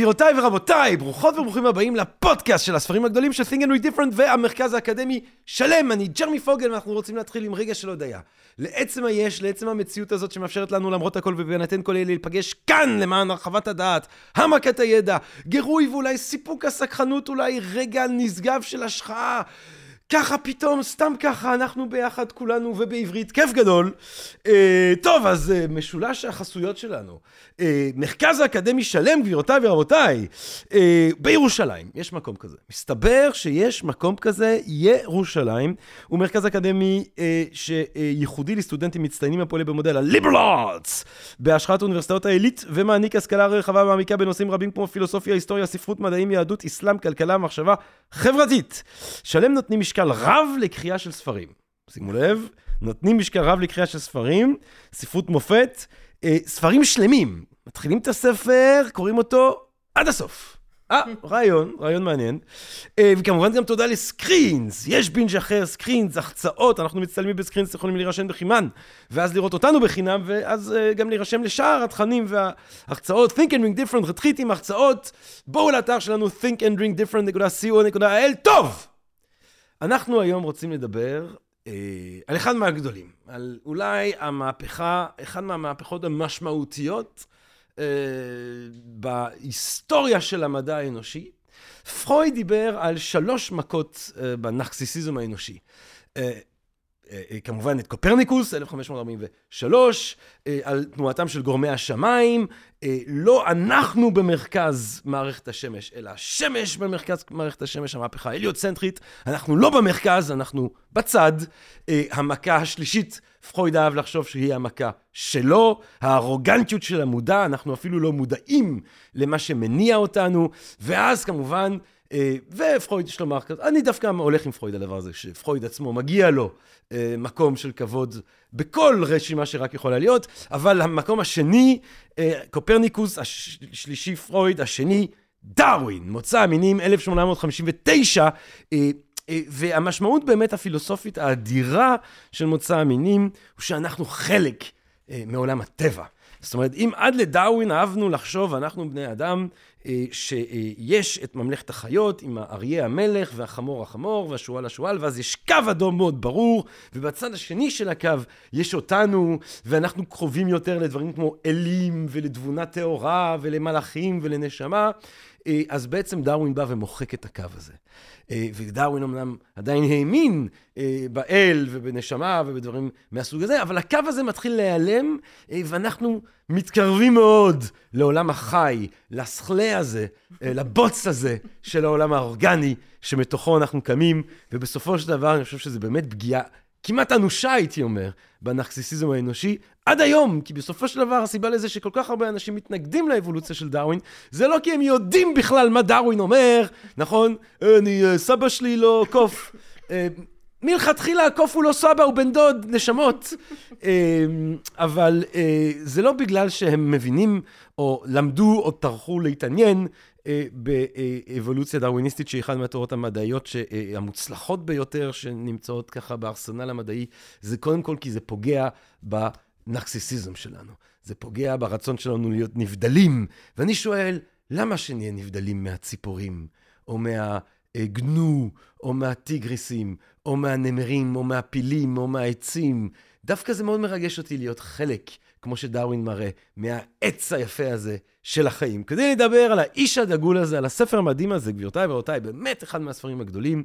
גבירותיי ורבותיי, ברוכות וברוכים הבאים לפודקאסט של הספרים הגדולים של Think and Read Different והמרכז האקדמי שלם. אני ג'רמי פוגל ואנחנו רוצים להתחיל עם רגע של הודיה. לעצם היש, לעצם המציאות הזאת שמאפשרת לנו למרות הכל ובהינתן כל אלה להיפגש כאן למען הרחבת הדעת, העמקת הידע, גירוי ואולי סיפוק הסקחנות, אולי רגע נשגב של השחאה. ככה פתאום, סתם ככה, אנחנו ביחד כולנו ובעברית, כיף גדול. אה, טוב, אז אה, משולש החסויות שלנו. אה, מרכז האקדמי שלם, גבירותיי ורבותיי, אה, בירושלים, יש מקום כזה. מסתבר שיש מקום כזה, ירושלים, הוא מרכז אקדמי אה, שייחודי לסטודנטים מצטיינים הפועלים במודל ה-Liberal Arts, בהשחת אוניברסיטאות העילית, ומעניק השכלה רחבה ומעמיקה בנושאים רבים כמו פילוסופיה, היסטוריה, ספרות, מדעים, יהדות, אסלאם, כלכלה, מחשבה חברתית. שלם נותנים משקל רב לקריאה של ספרים. שימו לב, נותנים משקל רב לקריאה של ספרים, ספרות מופת, ספרים שלמים. מתחילים את הספר, קוראים אותו עד הסוף. אה, רעיון, רעיון מעניין. אה, וכמובן גם תודה לסקרינס, יש בינג' אחר, סקרינס, החצאות, אנחנו מצטלמים בסקרינס, יכולים להירשם בחימן, ואז לראות אותנו בחינם, ואז אה, גם להירשם לשאר התכנים וההחצאות. Think and Drink Different, רתחיתים, החצאות. בואו לאתר שלנו, thinkandrinkdifferent.co.il. טוב! אנחנו היום רוצים לדבר אה, על אחד מהגדולים, על אולי המהפכה, אחד מהמהפכות המשמעותיות בהיסטוריה של המדע האנושי. פרויד דיבר על שלוש מכות אה, בנרקסיסיזם האנושי. אה, אה, כמובן את קופרניקוס, 1543, אה, על תנועתם של גורמי השמיים. לא אנחנו במרכז מערכת השמש, אלא השמש במרכז מערכת השמש, המהפכה ההליוצנטרית. אנחנו לא במרכז, אנחנו בצד. המכה השלישית, פרויד אהב לחשוב שהיא המכה שלו, הארוגנטיות של המודע, אנחנו אפילו לא מודעים למה שמניע אותנו. ואז כמובן, ופרויד יש לומר כזה, אני דווקא הולך עם פרויד הדבר הזה, שפרויד עצמו מגיע לו אה, מקום של כבוד בכל רשימה שרק יכולה להיות, אבל המקום השני, אה, קופרניקוס, השלישי פרויד, השני דרווין, מוצא המינים 1859, והמשמעות באמת הפילוסופית האדירה של מוצא המינים, הוא שאנחנו חלק מעולם הטבע. זאת אומרת, אם עד לדרווין אהבנו לחשוב, אנחנו בני אדם, אה, שיש את ממלכת החיות עם האריה המלך והחמור החמור והשועל השועל, ואז יש קו אדום מאוד ברור, ובצד השני של הקו יש אותנו, ואנחנו קרובים יותר לדברים כמו אלים ולתבונה טהורה ולמלאכים ולנשמה. אה, אז בעצם דרווין בא ומוחק את הקו הזה. אה, ודרווין אמנם עדיין האמין אה, באל ובנשמה ובדברים מהסוג הזה, אבל הקו הזה מתחיל להיעלם, ואנחנו מתקרבים מאוד לעולם החי, לסכלה הזה, לבוץ הזה של העולם האורגני, שמתוכו אנחנו קמים, ובסופו של דבר אני חושב שזה באמת פגיעה כמעט אנושה, הייתי אומר, בנרקסיסיזם האנושי, עד היום, כי בסופו של דבר הסיבה לזה שכל כך הרבה אנשים מתנגדים לאבולוציה של דרווין, זה לא כי הם יודעים בכלל מה דרווין אומר, נכון? אני, אה, סבא שלי לא קוף. אה, מלכתחילה הקוף הוא לא סבא, הוא בן דוד, נשמות. אה, אבל זה לא בגלל שהם מבינים, או למדו, או טרחו להתעניין באבולוציה דרוויניסטית, שהיא אחת מהתורות המדעיות המוצלחות ביותר שנמצאות ככה בארסנל המדעי. זה קודם כל כי זה פוגע ב... הנרקסיסיזם שלנו. זה פוגע ברצון שלנו להיות נבדלים. ואני שואל, למה שנהיה נבדלים מהציפורים, או מהגנו, או מהטיגריסים, או מהנמרים, או מהפילים, או מהעצים? דווקא זה מאוד מרגש אותי להיות חלק, כמו שדרווין מראה, מהעץ היפה הזה של החיים. כדי לדבר על האיש הדגול הזה, על הספר המדהים הזה, גבירותיי ורבותיי, באמת אחד מהספרים הגדולים,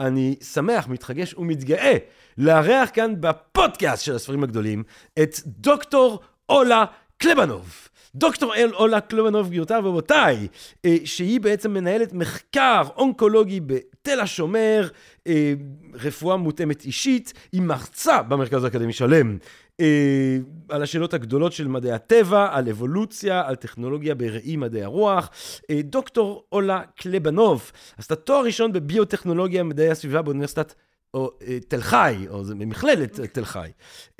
אני שמח, מתחגש ומתגאה לארח כאן בפודקאסט של הספרים הגדולים את דוקטור אולה קלבנוב. דוקטור אל אולה קלובנוב, גבירותיי ורבותיי, אה, שהיא בעצם מנהלת מחקר אונקולוגי בתל השומר, אה, רפואה מותאמת אישית, היא מרצה במרכז האקדמי שלם. אה, על השאלות הגדולות של מדעי הטבע, על אבולוציה, על טכנולוגיה בראי מדעי הרוח. אה, דוקטור אולה קלבנוב עשתה תואר ראשון בביוטכנולוגיה ומדעי הסביבה באוניברסיטת או אה, תל חי, או זה ממכללת תל חי.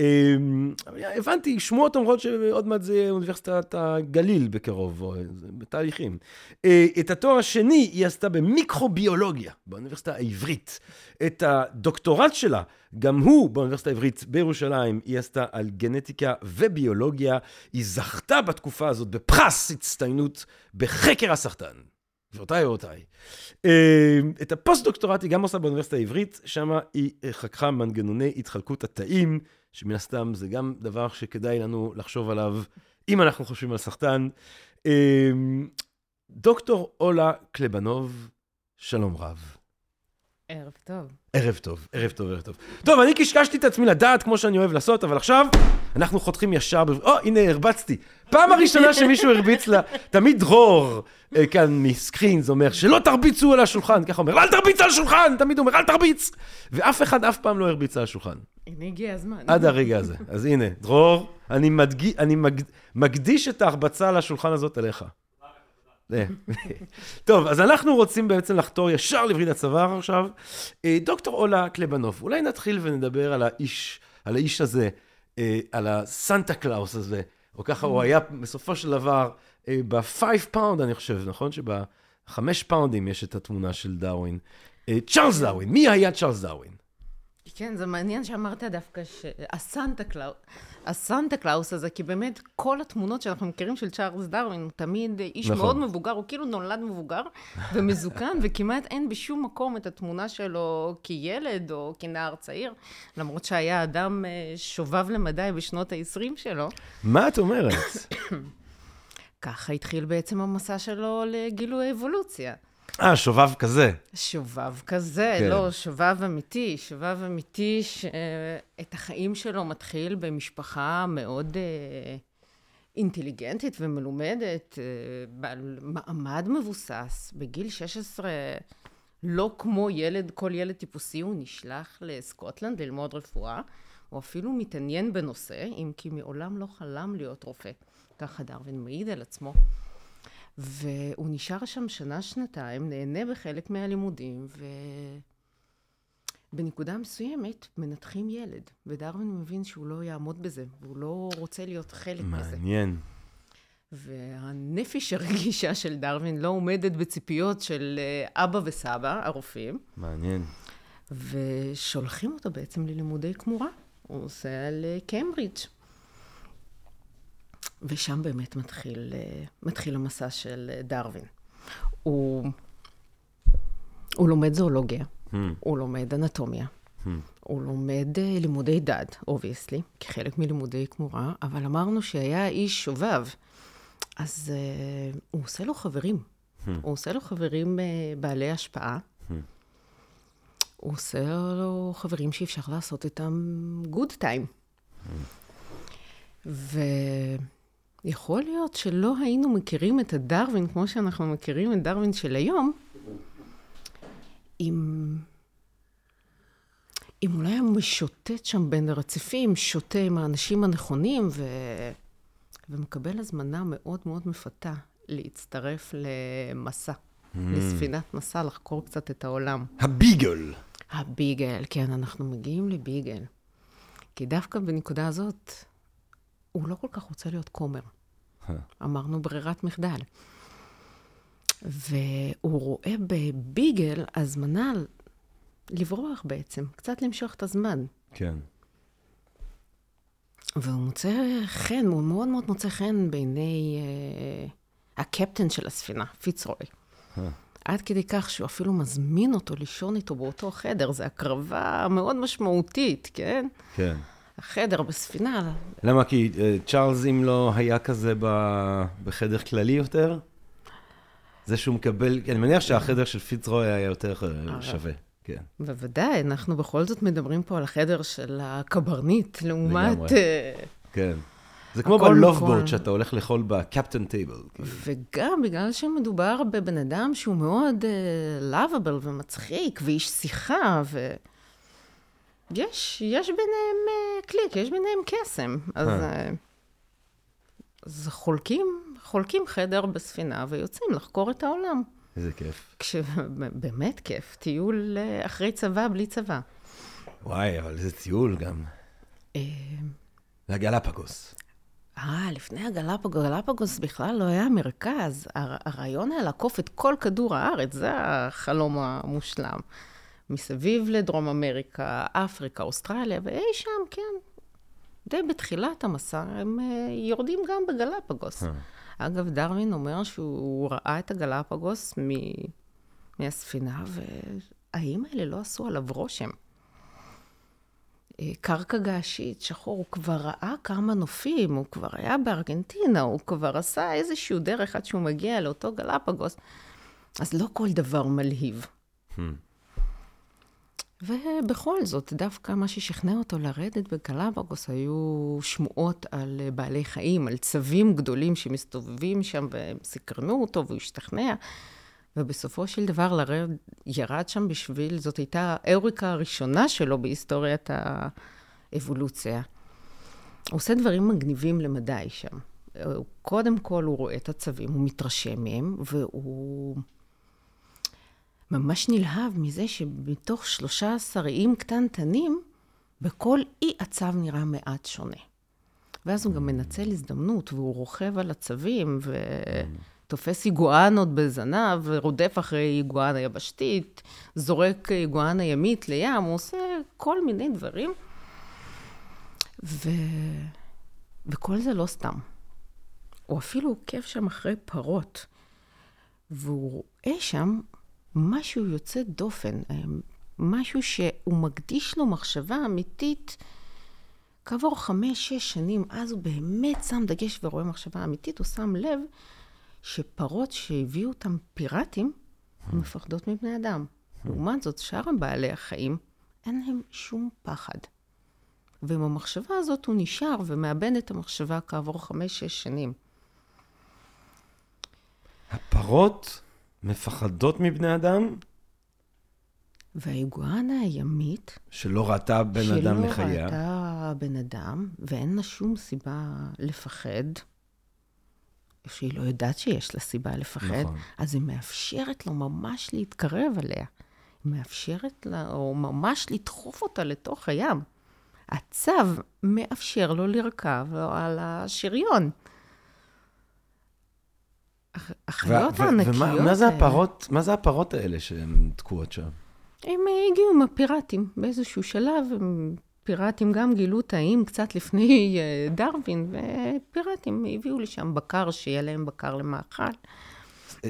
אה, הבנתי, שמועות אומרות שעוד מעט זה אוניברסיטת הגליל בקרוב, או בתהליכים. אה, את התואר השני היא עשתה במיקרוביולוגיה, באוניברסיטה העברית. את הדוקטורט שלה, גם הוא באוניברסיטה העברית בירושלים, היא עשתה על גנטיקה וביולוגיה. היא זכתה בתקופה הזאת בפרס הצטיינות בחקר הסרטן. גבירותיי ורבותיי. אה, את הפוסט-דוקטורט היא גם עושה באוניברסיטה העברית, שם היא אה, חקרה מנגנוני התחלקות התאים, שמן הסתם זה גם דבר שכדאי לנו לחשוב עליו, אם אנחנו חושבים על סרטן. אה, דוקטור אולה קלבנוב, שלום רב. ערב טוב. ערב טוב, ערב טוב, ערב טוב. טוב, אני קשקשתי את עצמי לדעת, כמו שאני אוהב לעשות, אבל עכשיו אנחנו חותכים ישר ב... או, הנה, הרבצתי. פעם הראשונה שמישהו הרביץ לה, תמיד דרור אה, כאן מסקרינס אומר, שלא תרביצו על השולחן, ככה אומר, אל תרביץ על השולחן! תמיד אומר, אל תרביץ! ואף אחד אף פעם לא הרביץ על השולחן. הנה הגיע הזמן. עד הרגע הזה. אז הנה, דרור, אני, מדג... אני מג... מקדיש את ההרבצה על השולחן הזאת אליך. אה, טוב, אז אנחנו רוצים בעצם לחתור ישר לברית הצוואר עכשיו. אה, דוקטור אולה קלבנוב, אולי נתחיל ונדבר על האיש, על האיש הזה, אה, על הסנטה קלאוס הזה, או ככה הוא היה בסופו של דבר ב-5 פאונד, אני חושב, נכון? שבחמש פאונדים יש את התמונה של דרווין. צ'ארלס דרווין, מי היה צ'ארלס דרווין? כן, זה מעניין שאמרת דווקא שהסנטה קלאוס, הסנטה קלאוס הזה, כי באמת כל התמונות שאנחנו מכירים של צ'ארלס דרווין, הוא תמיד איש נכון. מאוד מבוגר, הוא כאילו נולד מבוגר ומזוקן, וכמעט אין בשום מקום את התמונה שלו כילד או כנער צעיר, למרות שהיה אדם אה, שובב למדי בשנות ה-20 שלו. מה את אומרת? ככה התחיל בעצם המסע שלו לגילוי האבולוציה. אה, שובב כזה. שובב כזה, כן. לא, שובב אמיתי. שובב אמיתי שאת החיים שלו מתחיל במשפחה מאוד אה, אינטליגנטית ומלומדת, אה, בעל מעמד מבוסס. בגיל 16, לא כמו ילד, כל ילד טיפוסי, הוא נשלח לסקוטלנד ללמוד רפואה. הוא אפילו מתעניין בנושא, אם כי מעולם לא חלם להיות רופא. ככה דרווין מעיד על עצמו. והוא נשאר שם שנה-שנתיים, נהנה בחלק מהלימודים, ובנקודה מסוימת מנתחים ילד, ודרווין מבין שהוא לא יעמוד בזה, והוא לא רוצה להיות חלק מזה. מעניין. והנפש הרגישה של דרווין לא עומדת בציפיות של אה, אבא וסבא, הרופאים, מעניין. ושולחים אותו בעצם ללימודי כמורה. הוא עושה על אה, קיימברידג'. ושם באמת מתחיל, אה, מתחיל המסע של אה, דרווין. הוא, הוא לומד זואולוגיה, Hmm. הוא לומד אנטומיה, Hmm. הוא לומד אה, לימודי דת, obviously, כחלק מלימודי כמורה, אבל אמרנו שהיה איש שובב, אז uh, הוא עושה לו חברים. Hmm. הוא עושה לו חברים uh, בעלי השפעה. Hmm. הוא עושה לו חברים שאפשר לעשות איתם גוד טיים. ויכול להיות שלא היינו מכירים את הדרווין כמו שאנחנו מכירים את דרווין של היום, אם... אם אולי היה משוטט שם בין הרציפים, שותה עם האנשים הנכונים, ו... ומקבל הזמנה מאוד מאוד מפתה להצטרף למסע, לספינת מסע, לחקור קצת את העולם. הביגל. הביגל, כן, אנחנו מגיעים לביגל. כי דווקא בנקודה הזאת, הוא לא כל כך רוצה להיות כומר. אמרנו ברירת מחדל. והוא רואה בביגל הזמנה לברוח בעצם, קצת למשוך את הזמן. כן. והוא מוצא חן, הוא מאוד מאוד מוצא חן בעיני אה, הקפטן של הספינה, פיצרוי. אה. עד כדי כך שהוא אפילו מזמין אותו לישון איתו באותו חדר. זו הקרבה מאוד משמעותית, כן? כן. החדר בספינה. למה? כי אה, צ'ארלס, אם לא היה כזה בחדר כללי יותר, זה שהוא מקבל, אני מניח שהחדר של פיצרוי היה יותר אה, שווה. כן. בוודאי, אנחנו בכל זאת מדברים פה על החדר של הקברניט, לעומת... אה, כן. זה כמו הכל ב Love Boat, נכון. שאתה הולך לאכול ב captain table. וגם בגלל שמדובר בבן אדם שהוא מאוד lovable ומצחיק, ואיש שיחה, ו... יש, יש ביניהם uh, קליק, יש ביניהם קסם. אז, אה. uh, אז חולקים, חולקים חדר בספינה ויוצאים לחקור את העולם. איזה כיף. כשבאמת כיף, טיול אה, אחרי צבא בלי צבא. וואי, אבל איזה טיול גם. אה, לגלפגוס. אה, לפני הגלפגוס, גלפגוס בכלל לא היה מרכז. הר- הרעיון היה לעקוף את כל כדור הארץ, זה החלום המושלם. מסביב לדרום אמריקה, אפריקה, אוסטרליה, ואי שם, כן. די בתחילת המסע, הם אה, יורדים גם בגלפגוס. אגב, דרווין אומר שהוא ראה את הגלפגוס מ- מהספינה, והאיים האלה לא עשו עליו רושם. אה, קרקע געשית, שחור, הוא כבר ראה כמה נופים, הוא כבר היה בארגנטינה, הוא כבר עשה איזשהו דרך עד שהוא מגיע לאותו גלפגוס, אז לא כל דבר מלהיב. ובכל זאת, דווקא מה ששכנע אותו לרדת בגלפגוס היו שמועות על אה, בעלי חיים, על צבים גדולים שמסתובבים שם והם סקרנו אותו והוא השתכנע. ובסופו של דבר לרד, ירד שם בשביל, זאת הייתה האוריקה הראשונה שלו בהיסטוריית האבולוציה. הוא עושה דברים מגניבים למדי שם. קודם כל הוא רואה את הצווים, הוא מתרשם מהם, והוא ממש נלהב מזה שמתוך 13 איים קטנטנים, בכל אי הצו נראה מעט שונה. ואז הוא גם מנצל הזדמנות, והוא רוכב על הצווים, ותופס איגואנות בזנב, ורודף אחרי איגואנה יבשתית, זורק איגואנה ימית לים, הוא עושה כל מיני דברים. ו... וכל זה לא סתם. הוא אפילו עוקב שם אחרי פרות, והוא רואה שם משהו יוצא דופן, משהו שהוא מקדיש לו מחשבה אמיתית. כעבור חמש, שש שנים, אז הוא באמת שם דגש ורואה מחשבה אמיתית, הוא שם לב שפרות שהביאו אותם פיראטים, מפחדות מבני אדם. לעומת זאת, שאר הבעלי החיים, אין להם שום פחד. ועם המחשבה הזאת הוא נשאר ומאבד את המחשבה כעבור חמש-שש שנים. הפרות מפחדות מבני אדם, והאיגואנה הימית, שלא ראתה בן אדם שלא לחייה. ראתה בן אדם, ואין לה שום סיבה לפחד, שהיא לא יודעת שיש לה סיבה לפחד, נכון. אז היא מאפשרת לו ממש להתקרב אליה. היא מאפשרת לה, או ממש לדחוף אותה לתוך הים. הצו מאפשר לו לרכב על השריון. הח- החיות הענקיות ומה מה זה האלה- הפרות, מה זה הפרות האלה שהן תקועות שם? הם אה, הגיעו עם הפיראטים באיזשהו שלב, פיראטים גם גילו תאים קצת לפני אה, דרווין, ופיראטים הביאו לשם בקר, שיהיה להם בקר למאכל.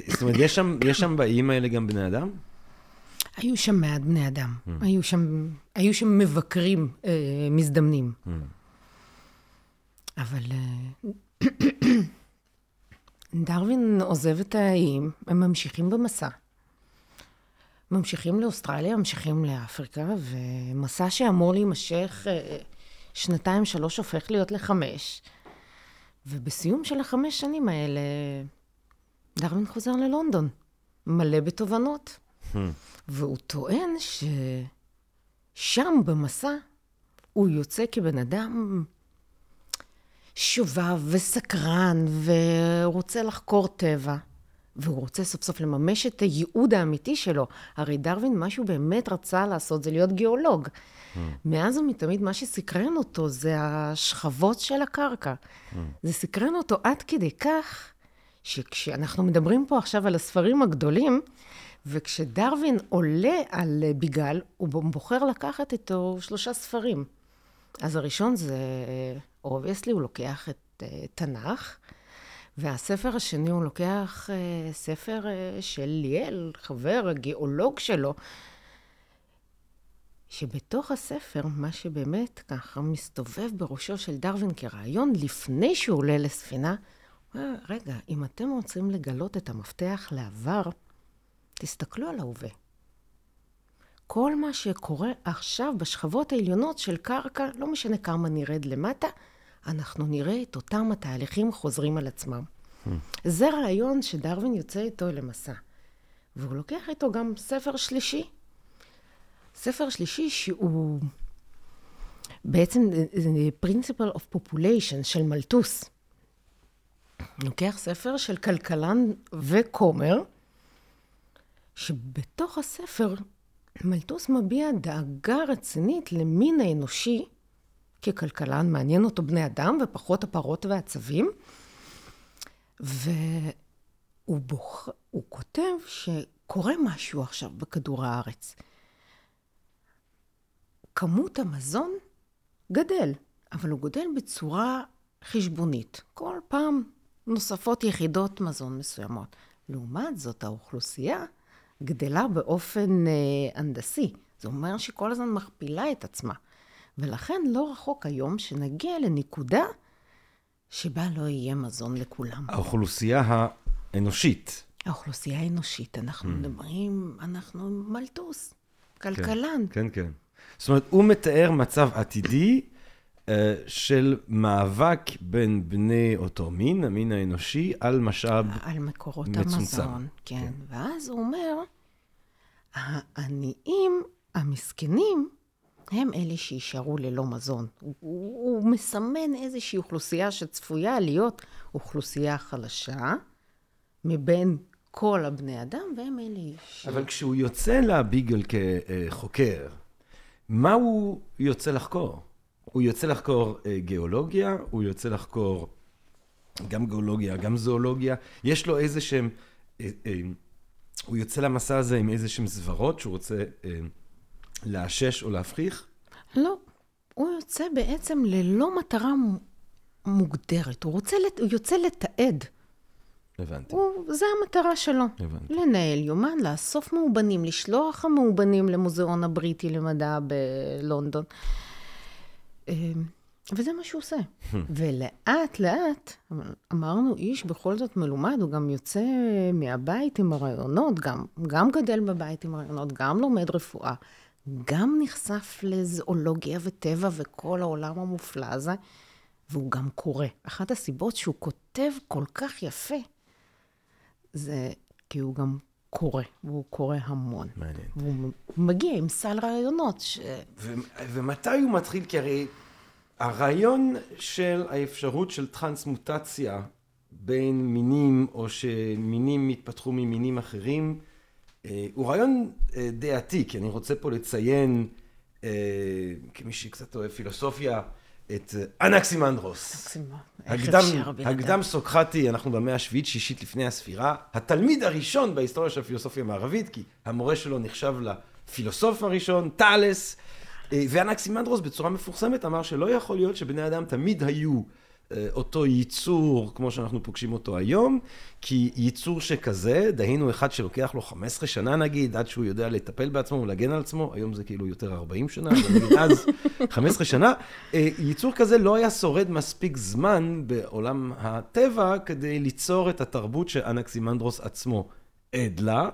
זאת אומרת, יש שם, יש שם באיים האלה גם בני אדם? היו שם מעט בני אדם, היו שם, היו שם מבקרים אה, מזדמנים. אבל אה, דרווין עוזב את האיים, הם ממשיכים במסע. ממשיכים לאוסטרליה, ממשיכים לאפריקה, ומסע שאמור להימשך אה, שנתיים, שלוש, הופך להיות לחמש. ובסיום של החמש שנים האלה, דרווין חוזר ללונדון, מלא בתובנות. והוא טוען ששם במסע הוא יוצא כבן אדם שובב וסקרן ורוצה לחקור טבע. והוא רוצה סוף סוף לממש את הייעוד האמיתי שלו. הרי דרווין, מה שהוא באמת רצה לעשות זה להיות גיאולוג. מאז ומתמיד מה שסקרן אותו זה השכבות של הקרקע. זה סקרן אותו עד כדי כך שכשאנחנו מדברים פה עכשיו על הספרים הגדולים, וכשדרווין עולה על ביגל, הוא בוחר לקחת איתו שלושה ספרים. אז הראשון זה, obviously, הוא לוקח את uh, תנ"ך, והספר השני הוא לוקח uh, ספר uh, של ליאל, חבר, הגיאולוג שלו, שבתוך הספר, מה שבאמת ככה מסתובב בראשו של דרווין כרעיון, לפני שהוא עולה לספינה, הוא אומר, רגע, אם אתם רוצים לגלות את המפתח לעבר, תסתכלו על ההווה. כל מה שקורה עכשיו בשכבות העליונות של קרקע, לא משנה כמה נרד למטה, אנחנו נראה את אותם התהליכים חוזרים על עצמם. זה רעיון שדרווין יוצא איתו למסע. והוא לוקח איתו גם ספר שלישי. ספר שלישי שהוא בעצם principle of population של מלטוס. לוקח ספר של כלכלן וכומר, שבתוך הספר מלטוס מביע דאגה רצינית למין האנושי ככלכלן, מעניין אותו בני אדם ופחות הפרות והצבים. והוא בוח... הוא כותב שקורה משהו עכשיו בכדור הארץ. כמות המזון גדל, אבל הוא גדל בצורה חשבונית. כל פעם נוספות יחידות מזון מסוימות. לעומת זאת, האוכלוסייה גדלה באופן אה, הנדסי. זה אומר שהיא כל הזמן מכפילה את עצמה. ולכן לא רחוק היום שנגיע לנקודה שבה לא יהיה מזון לכולם. האוכלוסייה האנושית. האוכלוסייה האנושית, אנחנו mm. מדברים, אנחנו מלטוס, כלכלן. כן, כן, כן. זאת אומרת, הוא מתאר מצב עתידי uh, של מאבק בין בני אותו מין, המין האנושי, על משאב מצומצם. על מקורות מצומצם. המזון, כן. כן. ואז הוא אומר, העניים, המסכנים, הם אלה שיישארו ללא מזון. הוא, הוא מסמן איזושהי אוכלוסייה שצפויה להיות אוכלוסייה חלשה מבין כל הבני אדם, והם אלה ש... אבל כשהוא יוצא לביגל כחוקר, מה הוא יוצא לחקור? הוא יוצא לחקור אה, גיאולוגיה, הוא יוצא לחקור גם גיאולוגיה, גם זואולוגיה. יש לו איזה שהם... אה, אה, הוא יוצא למסע הזה עם איזה שהם סברות שהוא רוצה לאשש או להפחיך? לא. הוא יוצא בעצם ללא מטרה מוגדרת. הוא, רוצה, הוא יוצא לתעד. הבנתי. הוא, זה המטרה שלו. הבנתי. לנהל יומן, לאסוף מאובנים, לשלוח המאובנים למוזיאון הבריטי למדע בלונדון. אמ, וזה מה שהוא עושה. ולאט לאט, אמרנו, איש בכל זאת מלומד, הוא גם יוצא מהבית עם הרעיונות, גם, גם גדל בבית עם הרעיונות, גם לומד רפואה, גם נחשף לזואולוגיה וטבע וכל העולם המופלא הזה, והוא גם קורא. אחת הסיבות שהוא כותב כל כך יפה, זה כי הוא גם קורא, והוא קורא המון. מעניין. והוא מגיע עם סל רעיונות. ש... ו- ומתי הוא מתחיל? כי הרי הרעיון של האפשרות של טרנסמוטציה בין מינים, או שמינים יתפתחו ממינים אחרים, הוא רעיון אה, די עתיק. אני רוצה פה לציין, אה, כמי שקצת אוהב פילוסופיה, את אנקסימנדרוס. הקדם, סוקרטי, אנחנו במאה השביעית, שישית לפני הספירה, התלמיד הראשון בהיסטוריה של הפילוסופיה המערבית, כי המורה שלו נחשב לפילוסוף הראשון, טאלס, ואנקסימנדרוס בצורה מפורסמת אמר שלא יכול להיות שבני אדם תמיד היו אה, אותו ייצור כמו שאנחנו פוגשים אותו היום, כי ייצור שכזה, דהיינו אחד שלוקח לו 15 שנה נגיד, עד שהוא יודע לטפל בעצמו ולהגן על עצמו, היום זה כאילו יותר 40 שנה, אבל נגיד אז 15 שנה, אה, ייצור כזה לא היה שורד מספיק זמן בעולם הטבע כדי ליצור את התרבות שאנקסימנדרוס עצמו עד לה.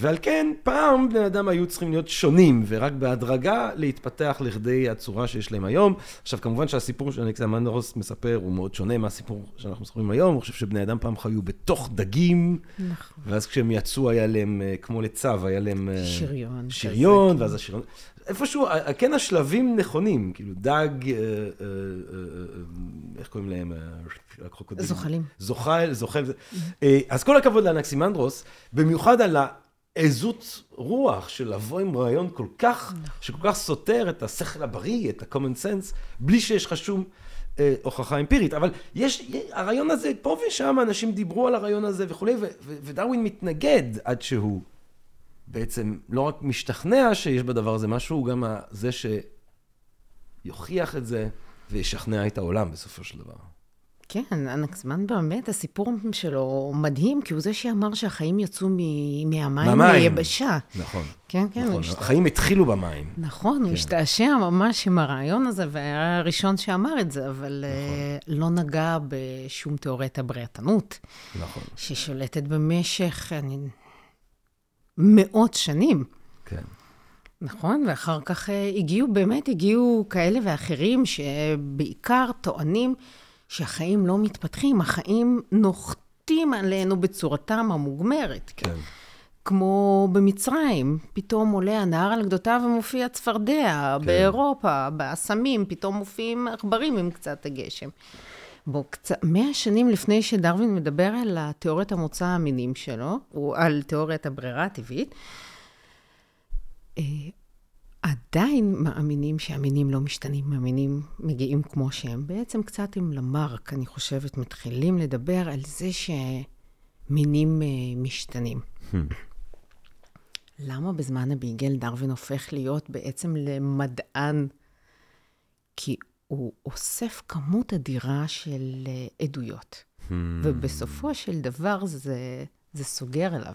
ועל כן, פעם בני אדם היו צריכים להיות שונים, ורק בהדרגה להתפתח לכדי הצורה שיש להם היום. עכשיו, כמובן שהסיפור שאלכסנדר מנדרוס מספר הוא מאוד שונה מהסיפור שאנחנו מספרים היום. אני חושב שבני אדם פעם חיו בתוך דגים, נכון. ואז כשהם יצאו היה להם, אה, כמו לצו, היה להם... אה, שריון. שריון, ואז השריון... איפשהו, כן השלבים נכונים, כאילו דג, אה, איך קוראים להם? זוחלים. זוחל, זוחל. אז כל הכבוד לאנקסימנדרוס, במיוחד על ה... עזות רוח של לבוא עם רעיון כל כך, שכל כך סותר את השכל הבריא, את ה-common sense, בלי שיש לך שום אה, הוכחה אמפירית. אבל יש, הרעיון הזה, פה ושם אנשים דיברו על הרעיון הזה וכולי, ודרווין מתנגד עד שהוא בעצם לא רק משתכנע שיש בדבר הזה משהו, הוא גם זה שיוכיח את זה וישכנע את העולם בסופו של דבר. כן, אנקסמן באמת, הסיפור שלו מדהים, כי הוא זה שאמר שהחיים יצאו מהמים ליבשה. נכון. כן, כן. נכון, משת... החיים התחילו במים. נכון, כן. הוא השתעשע ממש עם הרעיון הזה, והיה הראשון שאמר את זה, אבל נכון. uh, לא נגע בשום תיאוריית הבריאתנות. נכון. ששולטת במשך אני, מאות שנים. כן. נכון, ואחר כך uh, הגיעו, באמת הגיעו כאלה ואחרים, שבעיקר טוענים... שהחיים לא מתפתחים, החיים נוחתים עלינו בצורתם המוגמרת. כן. כמו במצרים, פתאום עולה הנהר על גדותיו ומופיע צפרדע, כן. באירופה, באסמים, פתאום מופיעים עכברים עם קצת הגשם. בו, קצת, מאה שנים לפני שדרווין מדבר על תיאוריית המוצא המינים שלו, או על תיאוריית הברירה הטבעית, אה, עדיין מאמינים שהמינים לא משתנים, המינים מגיעים כמו שהם. בעצם קצת עם למרק, אני חושבת, מתחילים לדבר על זה שמינים אה, משתנים. למה בזמן הביגל דרווין הופך להיות בעצם למדען? כי הוא אוסף כמות אדירה של אה, עדויות. ובסופו של דבר זה, זה סוגר אליו.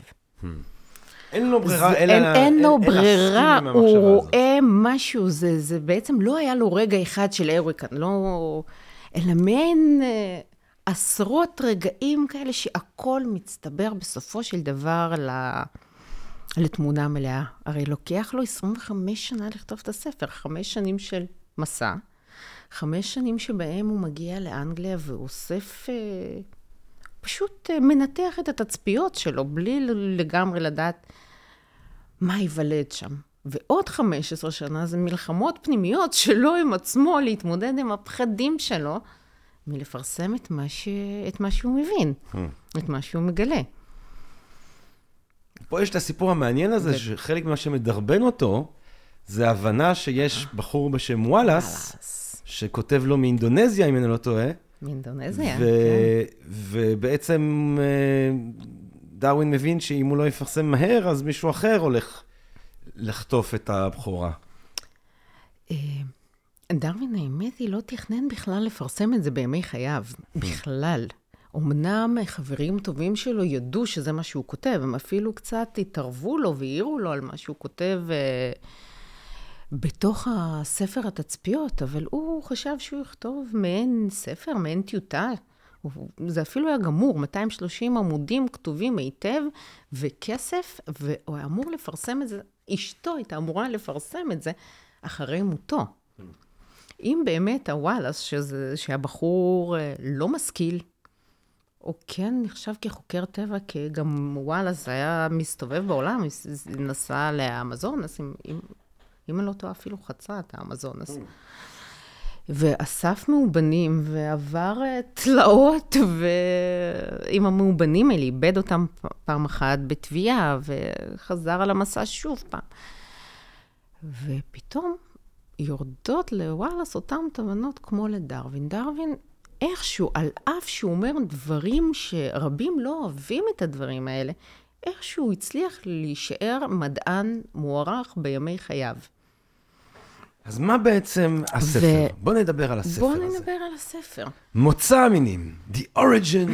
אין לו ברירה, זה- אלא אין, אין לו אלא ברירה, הוא. רואה משהו, זה, זה בעצם לא היה לו רגע אחד של אריקן, לא... אלא מעין אה, עשרות רגעים כאלה שהכל מצטבר בסופו של דבר ל... לתמונה מלאה. הרי לוקח לו 25 שנה לכתוב את הספר, חמש שנים של מסע, חמש שנים שבהם הוא מגיע לאנגליה ואוסף, אה, פשוט אה, מנתח את התצפיות שלו, בלי לגמרי לדעת מה ייוולד שם. ועוד 15 שנה זה מלחמות פנימיות שלו עם עצמו, להתמודד עם הפחדים שלו, מלפרסם את מה, ש... את מה שהוא מבין, את מה שהוא מגלה. פה יש את הסיפור המעניין הזה, ו- שחלק ממה שמדרבן אותו, זה הבנה שיש בחור בשם וואלאס. שכותב לו מאינדונזיה, אם אני לא טועה, מאינדונזיה, ו- כן. ובעצם אה, דרווין מבין שאם הוא לא יפרסם מהר, אז מישהו אחר הולך לחטוף את הבכורה. אה, דרווין, האמת היא, לא תכנן בכלל לפרסם את זה בימי חייו, בכלל. אמנם חברים טובים שלו ידעו שזה מה שהוא כותב, הם אפילו קצת התערבו לו והעירו לו על מה שהוא כותב אה, בתוך הספר התצפיות, אבל הוא חשב שהוא יכתוב מעין ספר, מעין טיוטה. זה אפילו היה גמור, 230 עמודים כתובים היטב, וכסף, והוא היה אמור לפרסם את זה, אשתו הייתה אמורה לפרסם את זה אחרי מותו. אם באמת הוואלאס, שזה, שהבחור אה, לא משכיל, הוא כן נחשב כחוקר טבע, כי גם וואלאס היה מסתובב בעולם, נסע לאמזונס, אם, אם, אם אני לא טועה, אפילו חצה את האמזונס. ואסף מאובנים, ועבר אה, תלאות, ועם המאובנים האלה, איבד אותם פעם אחת בתביעה, וחזר על המסע שוב פעם. ופתאום יורדות לוואלאס אותן תובנות כמו לדרווין. דרווין, איכשהו, על אף שהוא אומר דברים שרבים לא אוהבים את הדברים האלה, איכשהו הצליח להישאר מדען מוערך בימי חייו. אז מה בעצם הספר? בוא נדבר על הספר בואו הזה. נדבר על הספר. מוצא המינים, The Origin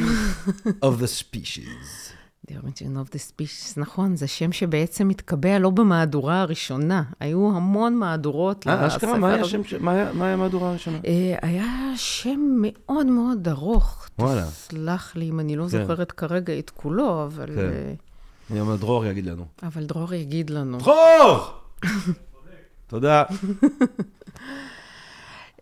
of the Species. The Origin of the Species, נכון, זה שם שבעצם מתקבע לא במהדורה הראשונה. היו המון מהדורות אה, לספר אשכרה, מה היה. השם ש- מה היה- מה היה המהדורה הראשונה? אה, היה שם מאוד מאוד ארוך. וואלה. תסלח לי אם אני לא כן. זוכרת כרגע את כולו, אבל, כן. אני אומר, דרור יגיד לנו. אבל דרור יגיד לנו. דרור! תודה.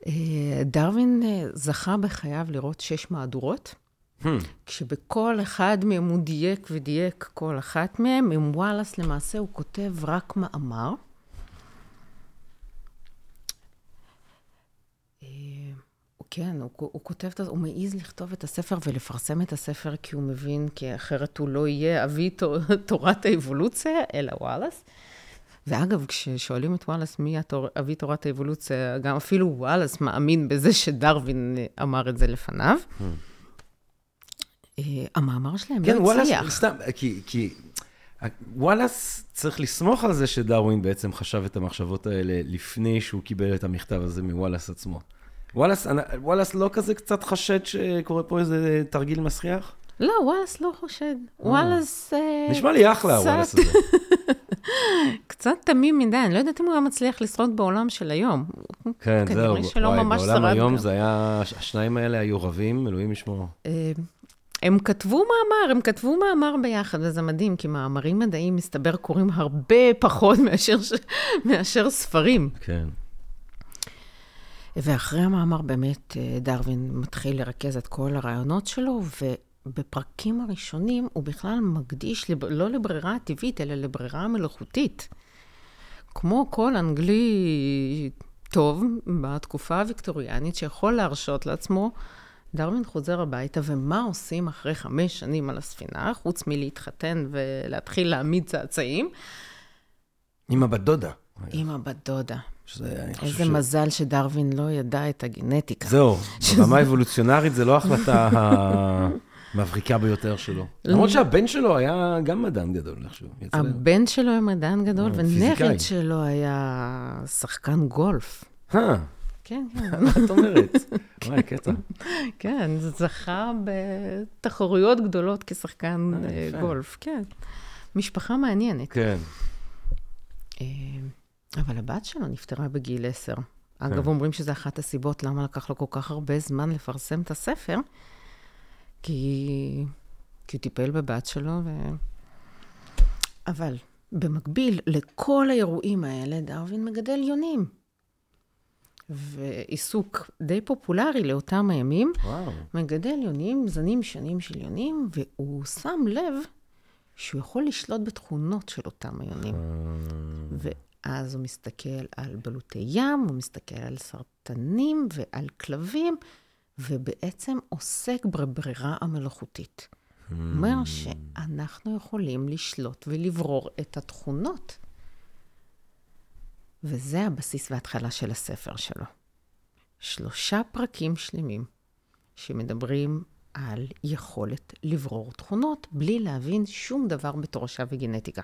אה, דרווין אה, זכה בחייו לראות שש מהדורות, Hmm. כשבכל אחד מהם הוא דייק ודייק כל אחת מהם. עם וואלאס למעשה הוא כותב רק מאמר. כן, הוא, הוא כותב, הוא מעז לכתוב את הספר ולפרסם את הספר כי הוא מבין, כי אחרת הוא לא יהיה אבי תור- תורת האבולוציה, אלא וואלאס. ואגב, כששואלים את וואלאס מי התור, אבי תורת האבולוציה, גם אפילו וואלאס מאמין בזה שדרווין אמר את זה לפניו. אה, המאמר שלהם כן, לא וואלאס, הצליח. סתם, כי, כי וואלאס צריך לסמוך על זה שדרווין בעצם חשב את המחשבות האלה לפני שהוא קיבל את המכתב הזה מוואלאס עצמו. וואלאס, וואלאס לא כזה קצת חשד שקורה פה איזה תרגיל מסריח? לא, וואלאס לא חושד. וואלאס... אה, נשמע לי אחלה, וואלאס הזה. קצת תמים מדי, אני לא יודעת אם הוא היה מצליח לשרוד בעולם של היום. כן, כנראה זהו. שלא וואי, ממש בעולם שרד היום גם. זה היה, השניים האלה היו רבים, אלוהים ישמור. אה, הם כתבו מאמר, הם כתבו מאמר ביחד, וזה מדהים, כי מאמרים מדעיים, מסתבר, קוראים הרבה פחות מאשר ספרים. כן. ואחרי המאמר באמת אה, דרווין מתחיל לרכז את כל הרעיונות שלו, ובפרקים הראשונים הוא בכלל מקדיש לב... לא לברירה הטבעית, אלא לברירה מלאכותית. כמו כל אנגלי טוב בתקופה הוויקטוריאנית שיכול להרשות לעצמו, דרווין חוזר הביתה, ומה עושים אחרי חמש שנים על הספינה, חוץ מלהתחתן ולהתחיל להעמיד צאצאים? עם הבת דודה. עם הבת דודה. שזה, אני חושב איזה ש- מזל שדרווין לא ידע את הגנטיקה. זהו, ברמה האבולוציונרית זה לא ההחלטה המבריקה ביותר שלו. למרות שהבן שלו היה גם מדען גדול, איכשהו. הבן שלו היה מדען גדול, אה, ונכד. שלו היה שחקן גולף. אה, כן, כן. מה את אומרת? וואי, קטע. כן, זכה בתחרויות גדולות כשחקן אה. גולף, כן. משפחה מעניינת. כן. אה, אבל הבת שלו נפטרה בגיל עשר. אגב, כן. אומרים שזו אחת הסיבות למה לקח לו כל כך הרבה זמן לפרסם את הספר, כי, כי הוא טיפל בבת שלו, ו... אבל במקביל לכל האירועים האלה, דרווין מגדל יונים. ועיסוק די פופולרי לאותם הימים, וואו. מגדל יונים, זנים שונים של יונים, והוא שם לב שהוא יכול לשלוט בתכונות של אותם היונים. ואז הוא מסתכל על בלוטי ים, הוא מסתכל על סרטנים ועל כלבים, ובעצם עוסק בברירה המלאכותית. הוא אומר שאנחנו יכולים לשלוט ולברור את התכונות. וזה הבסיס וההתחלה של הספר שלו. שלושה פרקים שלמים שמדברים על יכולת לברור תכונות בלי להבין שום דבר בתורשה וגנטיקה.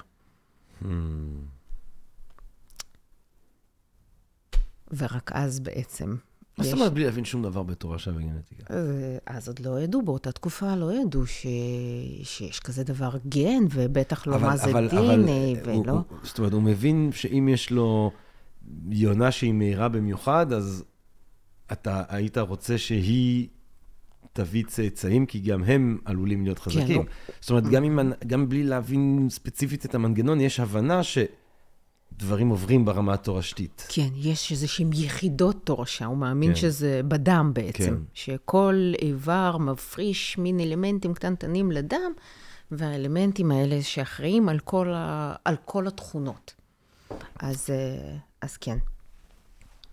ורק אז בעצם מה זאת אומרת בלי להבין שום דבר בתורשה וגנטיקה? אז, אז עוד לא ידעו, באותה תקופה לא ידעו ש... שיש כזה דבר גן, ובטח לא מה זה DNA, הוא- ולא... הוא- זאת אומרת, הוא מבין שאם יש לו יונה שהיא מהירה במיוחד, אז אתה היית רוצה שהיא תביא צאצאים, כי גם הם עלולים להיות חזקים. לא. זאת אומרת, גם, אם, גם בלי להבין ספציפית את המנגנון, יש הבנה שדברים עוברים ברמה התורשתית. כן, יש איזשהם יחידות תורשה, הוא מאמין כן. שזה בדם בעצם. כן. שכל איבר מפריש מין אלמנטים קטנטנים לדם, והאלמנטים האלה שאחראים על כל, ה... על כל התכונות. אז, אה, אז כן.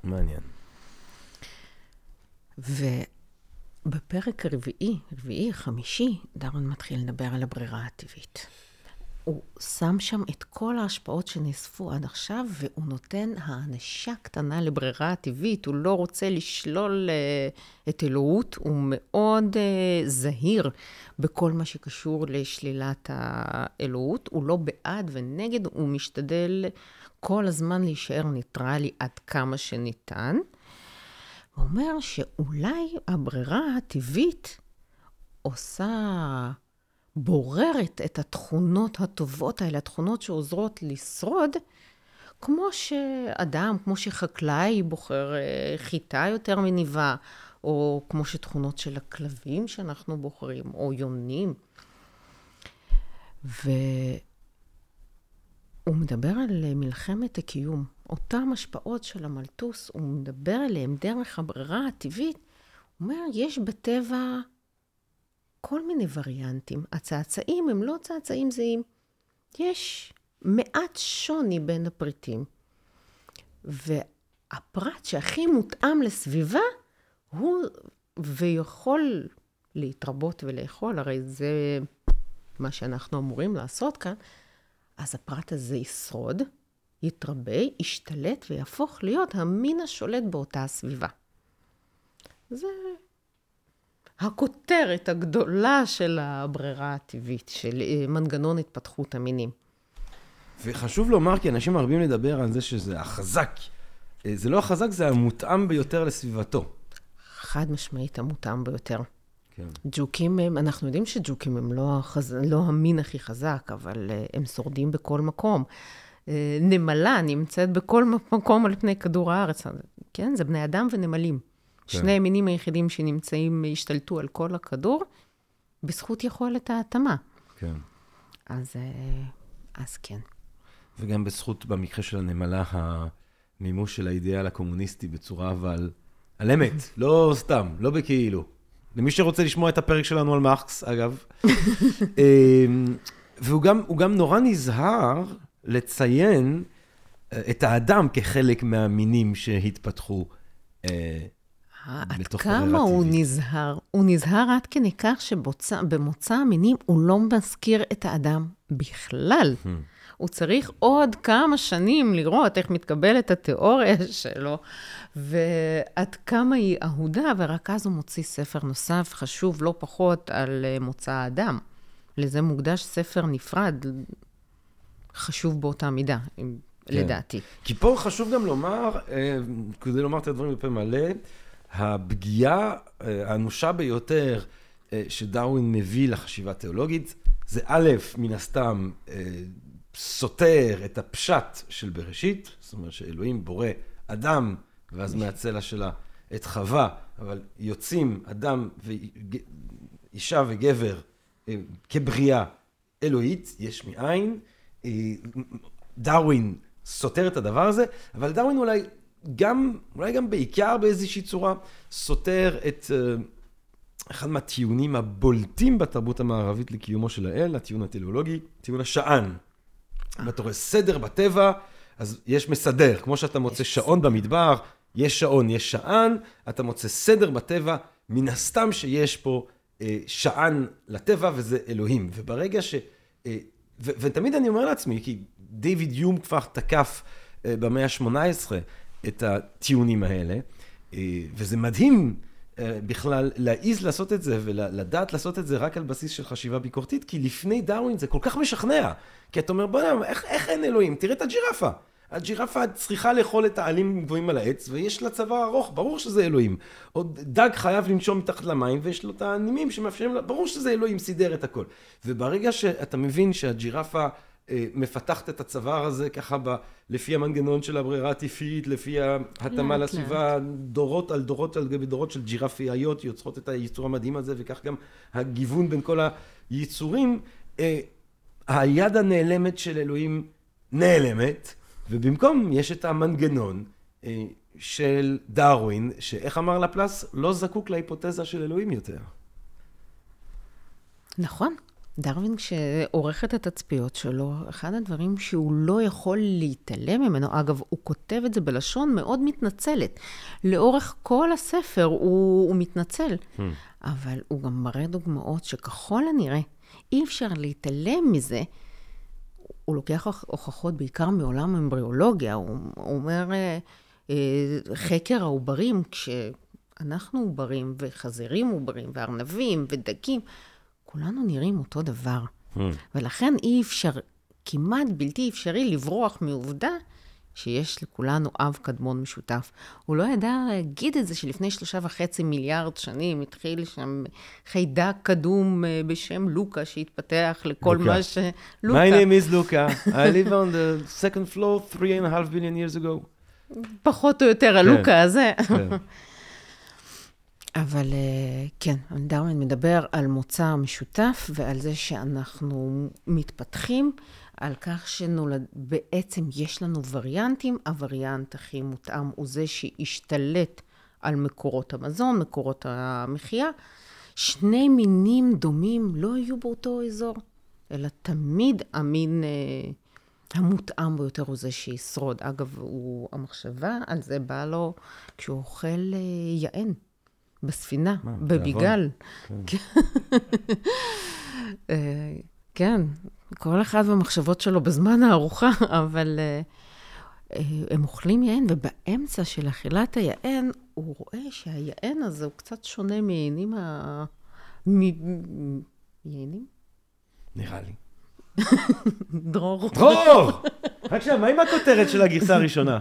מעניין. ובפרק הרביעי, רביעי, חמישי, דרון מתחיל לדבר על הברירה הטבעית. הוא שם שם את כל ההשפעות שנאספו עד עכשיו, והוא נותן האנשה קטנה לברירה הטבעית. הוא לא רוצה לשלול uh, את אלוהות, הוא מאוד uh, זהיר בכל מה שקשור לשלילת האלוהות. הוא לא בעד ונגד, הוא משתדל כל הזמן להישאר ניטרלי עד כמה שניתן. הוא אומר שאולי הברירה הטבעית עושה, בוררת את התכונות הטובות האלה, התכונות שעוזרות לשרוד, כמו שאדם, כמו שחקלאי בוחר אה, חיטה יותר מניבה, או כמו שתכונות של הכלבים שאנחנו בוחרים, או יונים. והוא מדבר על מלחמת הקיום. אותן השפעות של המלטוס, הוא מדבר עליהן דרך הברירה הטבעית. הוא אומר, יש בטבע כל מיני וריאנטים. הצאצאים הם לא צאצאים זהים. יש מעט שוני בין הפריטים. והפרט שהכי מותאם לסביבה, הוא ויכול להתרבות ולאכול, הרי זה מה שאנחנו אמורים לעשות כאן, אז הפרט הזה ישרוד, יתרבה, ישתלט ויהפוך להיות המין השולט באותה הסביבה. זה הכותרת הגדולה של הברירה הטבעית, של אה, מנגנון התפתחות המינים. וחשוב לומר, כי אנשים מרבים לדבר על זה שזה החזק. אה, זה לא החזק, זה המותאם ביותר לסביבתו. חד משמעית המותאם ביותר. כן. ג'וקים הם, אנחנו יודעים שג'וקים הם לא, החז... לא המין הכי חזק, אבל הם שורדים בכל מקום. נמלה נמצאת בכל מקום על פני כדור הארץ. כן, זה בני אדם ונמלים. כן. שני המינים היחידים שנמצאים, השתלטו על כל הכדור, בזכות יכולת ההתאמה. כן. אז, uh, אז כן. וגם בזכות, במקרה של הנמלה, המימוש של האידאל הקומוניסטי בצורה אבל... על אמת, לא סתם, לא בכאילו. למי שרוצה לשמוע את הפרק שלנו על מארקס, אגב. אמ, והוא גם, גם נורא נזהר לציין אה, את האדם כחלק מהמינים שהתפתחו. אה, עד כמה הוא. נזהר? הוא נזהר עד כדי כך שבמוצא המינים הוא לא מזכיר את האדם בכלל. Hmm. הוא צריך עוד כמה שנים לראות איך מתקבלת התיאוריה שלו, ועד כמה היא אהודה, ורק אז הוא מוציא ספר נוסף, חשוב לא פחות, על אה, מוצא האדם. לזה מוקדש ספר נפרד, חשוב באותה מידה, כן. לדעתי. כי פה חשוב גם לומר, אה, כדי לומר את הדברים בפה מלא, הפגיעה אה, האנושה ביותר שדרווין מביא לחשיבה תיאולוגית, זה א', מן הסתם, סותר את הפשט של בראשית, זאת אומרת שאלוהים בורא אדם, ואז מהצלע שלה את חווה, אבל יוצאים אדם ואישה וגבר אה, כבריאה אלוהית, יש מאין. אה, דרווין סותר את הדבר הזה, אבל דרווין אולי גם, אולי גם בעיקר באיזושהי צורה, סותר את uh, אחד מהטיעונים הבולטים בתרבות המערבית לקיומו של האל, הטיעון הטלאולוגי, טיעון השען. אם אתה רואה סדר בטבע, אז יש מסדר. כמו שאתה מוצא שעון במדבר, יש שעון, יש שען, אתה מוצא סדר בטבע, מן הסתם שיש פה אה, שען לטבע, וזה אלוהים. וברגע ש... אה, ו- ותמיד אני אומר לעצמי, כי דיוויד יום כבר תקף אה, במאה ה-18 את הטיעונים האלה, אה, וזה מדהים אה, בכלל להעיז לעשות את זה ולדעת לעשות את זה רק על בסיס של חשיבה ביקורתית, כי לפני דרווין זה כל כך משכנע. כי אתה אומר, בוא'נה, איך, איך אין אלוהים? תראה את הג'ירפה. הג'ירפה צריכה לאכול את העלים גבוהים על העץ, ויש לה צבא ארוך, ברור שזה אלוהים. או דג חייב לנשום מתחת למים, ויש לו את הנימים שמאפשרים לה, ברור שזה אלוהים סידר את הכל. וברגע שאתה מבין שהג'ירפה מפתחת את הצוואר הזה ככה ב, לפי המנגנון של הברירה הטבעית, לפי ההתאמה לסביבה, דורות על דורות על גבי דורות של ג'ירפיות יוצרות את היצור המדהים הזה, וכך גם הגיוון בין כל היצורים. אה, היד הנעלמת של אלוהים נעלמת, ובמקום יש את המנגנון אה, של דרווין, שאיך אמר לפלס? לא זקוק להיפותזה של אלוהים יותר. נכון. דרווין, כשעורך את התצפיות שלו, אחד הדברים שהוא לא יכול להתעלם ממנו, אגב, הוא כותב את זה בלשון מאוד מתנצלת. לאורך כל הספר הוא, הוא מתנצל, hmm. אבל הוא גם מראה דוגמאות שככל הנראה, אי אפשר להתעלם מזה. הוא לוקח הוכחות בעיקר מעולם אמבריאולוגיה, הוא, הוא אומר, אה, אה, חקר העוברים, כשאנחנו עוברים, וחזירים עוברים, וארנבים, ודגים, כולנו נראים אותו דבר. Hmm. ולכן אי אפשר, כמעט בלתי אפשרי לברוח מעובדה שיש לכולנו אב קדמון משותף. הוא לא ידע להגיד את זה שלפני שלושה וחצי מיליארד שנים התחיל שם חיידק קדום אה, בשם לוקה שהתפתח לכל לוקה. מה ש... לוקה. My name is לוקה. I live on the second floor three and a half billion years ago. פחות או יותר הלוקה כן, הזה. כן. אבל אה, כן, דרווין מדבר על מוצא משותף ועל זה שאנחנו מתפתחים, על כך שבעצם יש לנו וריאנטים, הווריאנט הכי מותאם הוא זה שהשתלט על מקורות המזון, מקורות המחיה. שני מינים דומים לא יהיו באותו אזור, אלא תמיד המין אה, המותאם ביותר הוא זה שישרוד. אגב, הוא, המחשבה על זה באה לו כשהוא אוכל אה, יען. בספינה, בביגל. כן. אה, כן, כל אחד במחשבות שלו בזמן הארוחה, אבל uh, הם אוכלים יען, ובאמצע של אכילת היען, הוא רואה שהיען הזה הוא קצת שונה מעיינים ה... מ... יענים? נראה לי. דרור. דרור! רק שנייה, מה עם הכותרת של הגרסה הראשונה?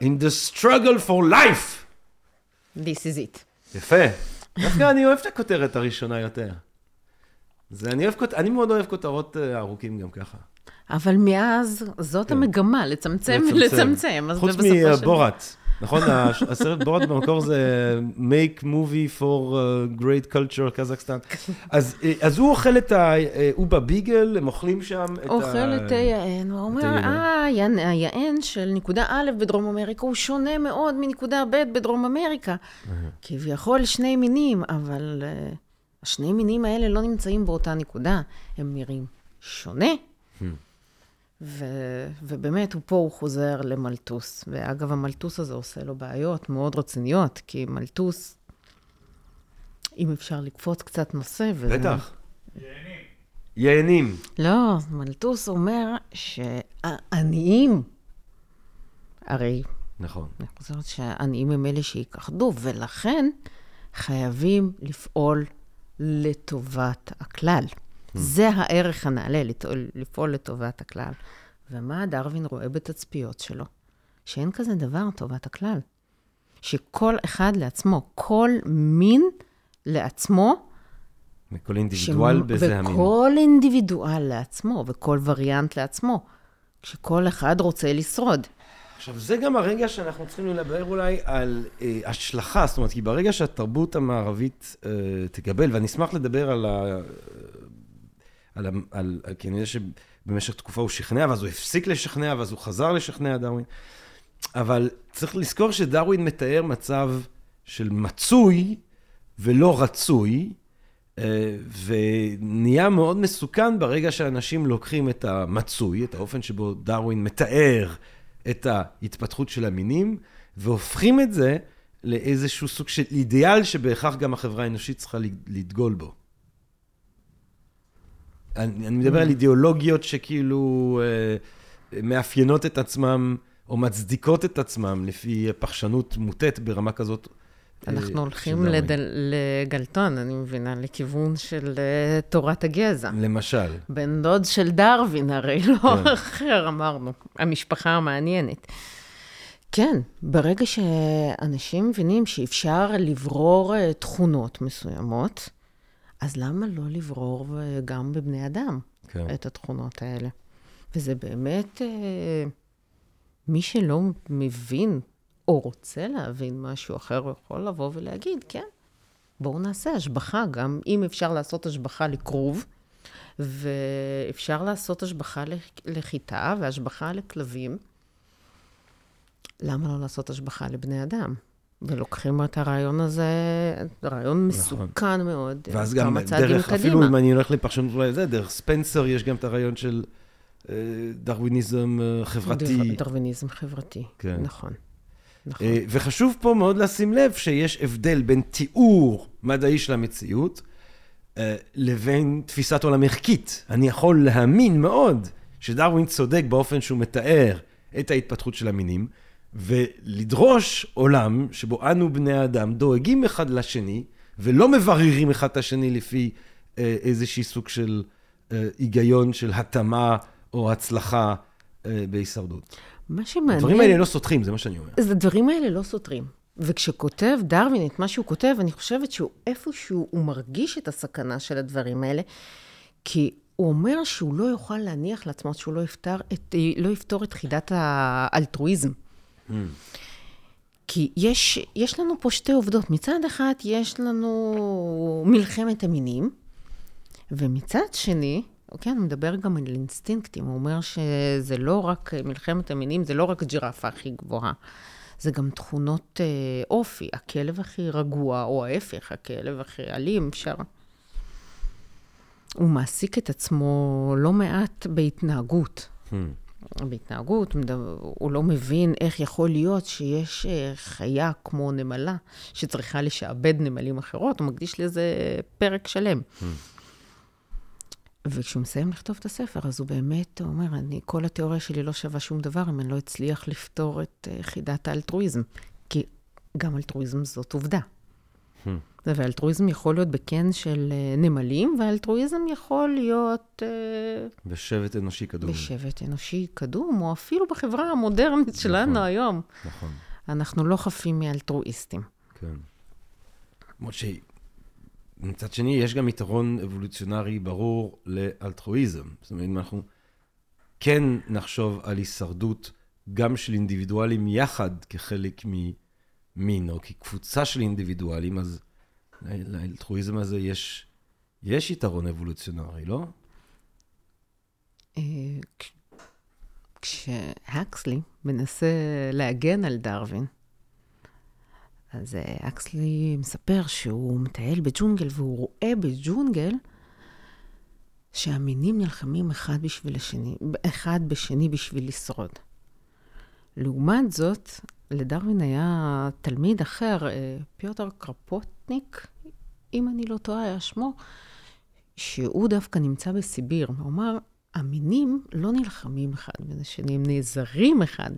in the struggle for life. This is it. יפה. דווקא אני אוהב את הכותרת הראשונה יותר. זה, אני, אוהב, אני מאוד אוהב כותרות אה, ארוכים גם ככה. אבל מאז, זאת כן. המגמה, לצמצם ולצמצם. חוץ מבורת. נכון? הסרט בורת במקור זה make movie for uh, great culture קזחסטן. אז, אה, אז הוא אוכל את האובה ביגל, הם אוכלים שם את ה... אוכל את היען, הוא אומר. אה, היען- של נקודה א' בדרום אמריקה הוא שונה מאוד מנקודה ב' בדרום אמריקה. כביכול שני מינים, אבל אה, השני מינים האלה לא נמצאים באותה נקודה, הם נראים שונה. ו- ובאמת, הוא פה הוא חוזר למלטוס. ואגב, המלטוס הזה עושה לו בעיות מאוד רציניות, כי מלטוס, אם אפשר לקפוץ קצת נושא, וזה... בטח. ייהנים. לא, מלטוס אומר שהעניים, הרי נכון. אני חושבת שהעניים הם אלה שיכחדו, ולכן חייבים לפעול לטובת הכלל. זה הערך הנעלה, לפעול- לפעול לטובת הכלל. ומה דרווין רואה בתצפיות שלו? שאין כזה דבר טובת הכלל. שכל אחד לעצמו, כל מין לעצמו, וכל אינדיבידואל שמ- בזה המין. וכל אינדיבידואל לעצמו, וכל וריאנט לעצמו, כשכל אחד רוצה לשרוד. עכשיו, זה גם הרגע שאנחנו צריכים לדבר אולי על אה, השלכה, זאת אומרת, כי ברגע שהתרבות המערבית אה, תקבל, ואני אשמח לדבר על ה... על, על, יודע שבמשך תקופה הוא שכנע, ואז הוא הפסיק לשכנע, ואז הוא חזר לשכנע דרווין. אבל צריך לזכור שדרווין מתאר מצב של מצוי ולא רצוי, אה, ונהיה מאוד מסוכן ברגע שאנשים לוקחים את המצוי, את האופן שבו דרווין מתאר את ההתפתחות של המינים, והופכים את זה לאיזשהו סוג של אידיאל שבהכרח גם החברה האנושית צריכה לדגול בו. אני, אני מדבר על אידיאולוגיות שכאילו אה, מאפיינות את עצמם, או מצדיקות את עצמם לפי פרשנות מוטית ברמה כזאת. אה, אנחנו הולכים. לדל, לגלטון, אני מבינה, לכיוון של uh, תורת הגזע. למשל. בן דוד של דרווין, הרי לא כן. אחר, אמרנו. המשפחה המעניינת. כן, ברגע שאנשים מבינים שאפשר לברור אה, תכונות מסוימות, אז למה לא לברור גם בבני אדם כן. את התכונות האלה? וזה באמת, אה, מי שלא מבין או רוצה להבין משהו אחר, יכול לבוא ולהגיד, כן, בואו נעשה השבחה, גם אם אפשר לעשות השבחה לכרוב, ואפשר לעשות השבחה לח- לחיטה והשבחה לכלבים, למה לא לעשות השבחה לבני אדם? ולוקחים את הרעיון הזה, רעיון מסוכן מאוד, נכון. ואז גם דרך, אפילו קדימה. אם אני הולך לפרשנות אולי זה, דרך ספנסר יש גם את הרעיון של אה, דרוויניזם אה, חברתי. דר- דרוויניזם חברתי, כן. נכון. נכון. אה, וחשוב פה מאוד לשים לב שיש הבדל בין תיאור מדעי של המציאות לבין תפיסת עולם ערכית. אני יכול להאמין מאוד שדרווין צודק באופן שהוא מתאר את ההתפתחות של המינים, ולדרוש עולם שבו אנו בני האדם דואגים אחד לשני, ולא מבררים אחד את השני לפי אה, איזשהי סוג של אה, היגיון של התאמה או הצלחה אה, בהישרדות. מה שמעניין... הדברים האלה לא סותרים, זה מה שאני אומר. אז הדברים האלה לא סותרים. וכשכותב דרווין את מה שהוא כותב, אני חושבת שהוא איפשהו, הוא מרגיש את הסכנה של הדברים האלה, כי הוא אומר שהוא לא יוכל להניח לעצמו שהוא לא יפתור את, לא יפתור את חידת האלטרואיזם. כי יש, יש לנו פה שתי עובדות. מצד אחד, יש לנו מלחמת המינים, ומצד שני, אוקיי, אני מדבר גם על אינסטינקטים. הוא אומר שזה לא רק מלחמת המינים, זה לא רק הג'ירפה הכי גבוהה. זה גם תכונות אה, אופי, הכלב הכי רגוע, או ההפך, הכלב הכי אלים, אפשר... הוא מעסיק את עצמו לא מעט בהתנהגות. בהתנהגות, הוא לא מבין איך יכול להיות שיש אה, חיה כמו נמלה שצריכה לשעבד נמלים אחרות, הוא מקדיש לזה פרק שלם. וכשהוא מסיים לכתוב את הספר, אז הוא באמת אומר, אני, כל התיאוריה שלי לא שווה שום דבר אם אני לא אצליח לפתור את אה, חידת האלטרואיזם. כי גם אלטרואיזם זאת עובדה. ואלטרואיזם יכול להיות בקן של אה, נמלים, ואלטרואיזם יכול להיות אה, בשבט אנושי קדום. בשבט אנושי קדום, או אפילו בחברה המודרנית שלנו היום. נכון, אנחנו לא חפים מאלטרואיסטים. כן. למרות שמצד שני, יש גם יתרון אבולוציונרי ברור לאלטרואיזם. זאת אומרת, אם אנחנו כן נחשוב על הישרדות גם של אינדיבידואלים יחד כחלק ממין, או כקבוצה של אינדיבידואלים, אז לאלטרואיזם הזה יש, יש יתרון אבולוציונרי, לא? אה, כשהקסלי מנסה להגן על דרווין, אז אקסלי מספר שהוא מטייל בג'ונגל והוא רואה בג'ונגל שהמינים נלחמים אחד בשביל השני, אחד בשני בשביל לשרוד. לעומת זאת, לדרווין היה תלמיד אחר, אה, פיוטר קרפוטניק, אם אני לא טועה, היה שמו, שהוא דווקא נמצא בסיביר. הוא אמר, המינים לא נלחמים אחד בין השני, הם נעזרים אחד,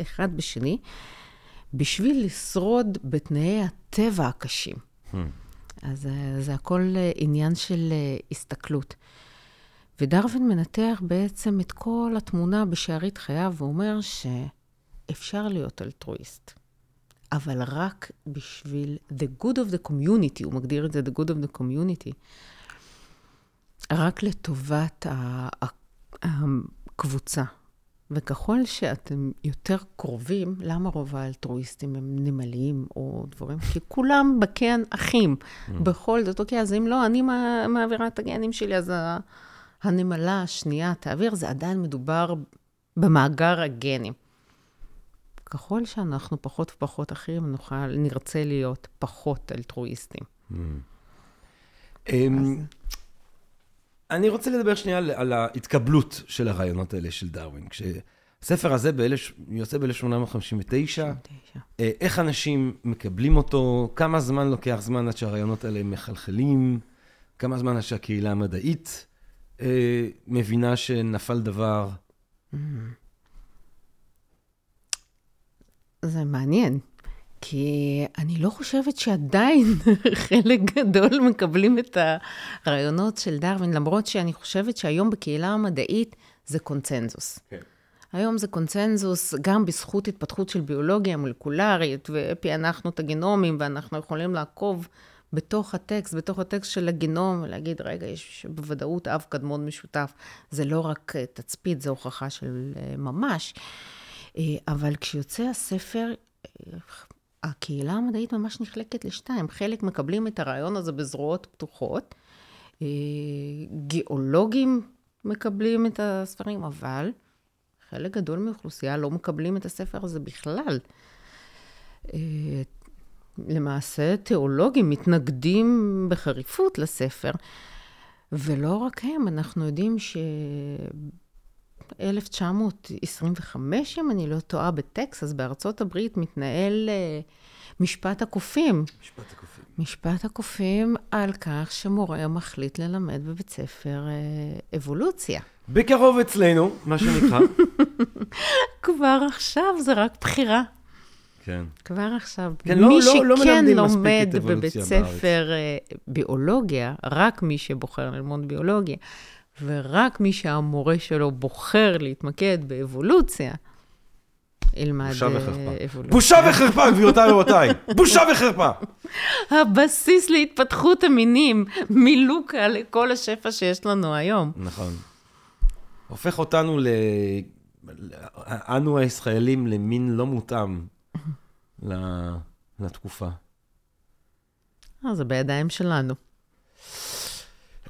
אחד בשני, בשביל לשרוד בתנאי הטבע הקשים. Hmm. אז אה, זה הכל אה, עניין של הסתכלות. ודרווין מנתח בעצם את כל התמונה בשארית חייו ואומר שאפשר להיות אלטרואיסט, אבל רק בשביל the good of the community, הוא מגדיר את זה the good of the community, רק לטובת הקבוצה. וככל שאתם יותר קרובים, למה רוב האלטרואיסטים הם נמלים או דברים? כי כולם בקן אחים. Mm. בכל זאת, אוקיי, אז אם לא, אני מעבירה את הגנים שלי, אז הנמלה השנייה תעביר, זה עדיין מדובר במאגר הגנים. ככל שאנחנו פחות ופחות אחים, נוכל, נרצה להיות פחות אלטרואיסטים. אמ, אני רוצה לדבר שנייה על, ההתקבלות של הרעיונות האלה של דרווין. כשהספר הזה יוצא ב-1859, אה, איך אנשים מקבלים אותו, כמה זמן לוקח זמן עד שהרעיונות האלה מחלחלים, כמה זמן עד שהקהילה המדעית אה, מבינה שנפל דבר. זה מעניין. כי אני לא חושבת שעדיין חלק גדול מקבלים את הרעיונות של דרווין, למרות שאני חושבת שהיום בקהילה המדעית זה קונצנזוס. כן. היום זה קונצנזוס גם בזכות התפתחות של ביולוגיה מולקולרית, ופענחנו את הגנומים, ואנחנו יכולים לעקוב בתוך הטקסט, בתוך הטקסט של הגנום, ולהגיד, רגע, יש בוודאות אב קדמון משותף. זה לא רק תצפית, זו הוכחה של אה, ממש. אה, אבל כשיוצא הספר, הקהילה המדעית ממש נחלקת לשתיים. חלק מקבלים את הרעיון הזה בזרועות פתוחות, אה, גיאולוגים מקבלים את הספרים, אבל חלק גדול מאוכלוסייה לא מקבלים את הספר הזה בכלל. למעשה, תיאולוגים מתנגדים בחריפות לספר, ולא רק הם, אנחנו יודעים ש... 1925, אם אני לא טועה, בטקסס, בארצות הברית, מתנהל uh, משפט הקופים. משפט הקופים. משפט הקופים על כך שמורה מחליט ללמד בבית ספר uh, אבולוציה. בקרוב אצלנו, מה שנקרא. כבר עכשיו זה רק בחירה. כן. כבר עכשיו. כן, לא, מי לא, לא שכן לומד בבית ספר uh, ביולוגיה, רק מי שבוחר ללמוד ביולוגיה, ורק מי שהמורה שלו בוחר להתמקד באבולוציה, ילמד בושה וחרפה. אה, אבולוציה. בושה וחרפה, גבירותיי ורבותיי. בושה וחרפה. הבסיס להתפתחות המינים, מלוקה לכל השפע שיש לנו היום. נכון. הופך אותנו, ל... אנו הישראלים, למין לא מותאם לתקופה. אה, זה בידיים שלנו.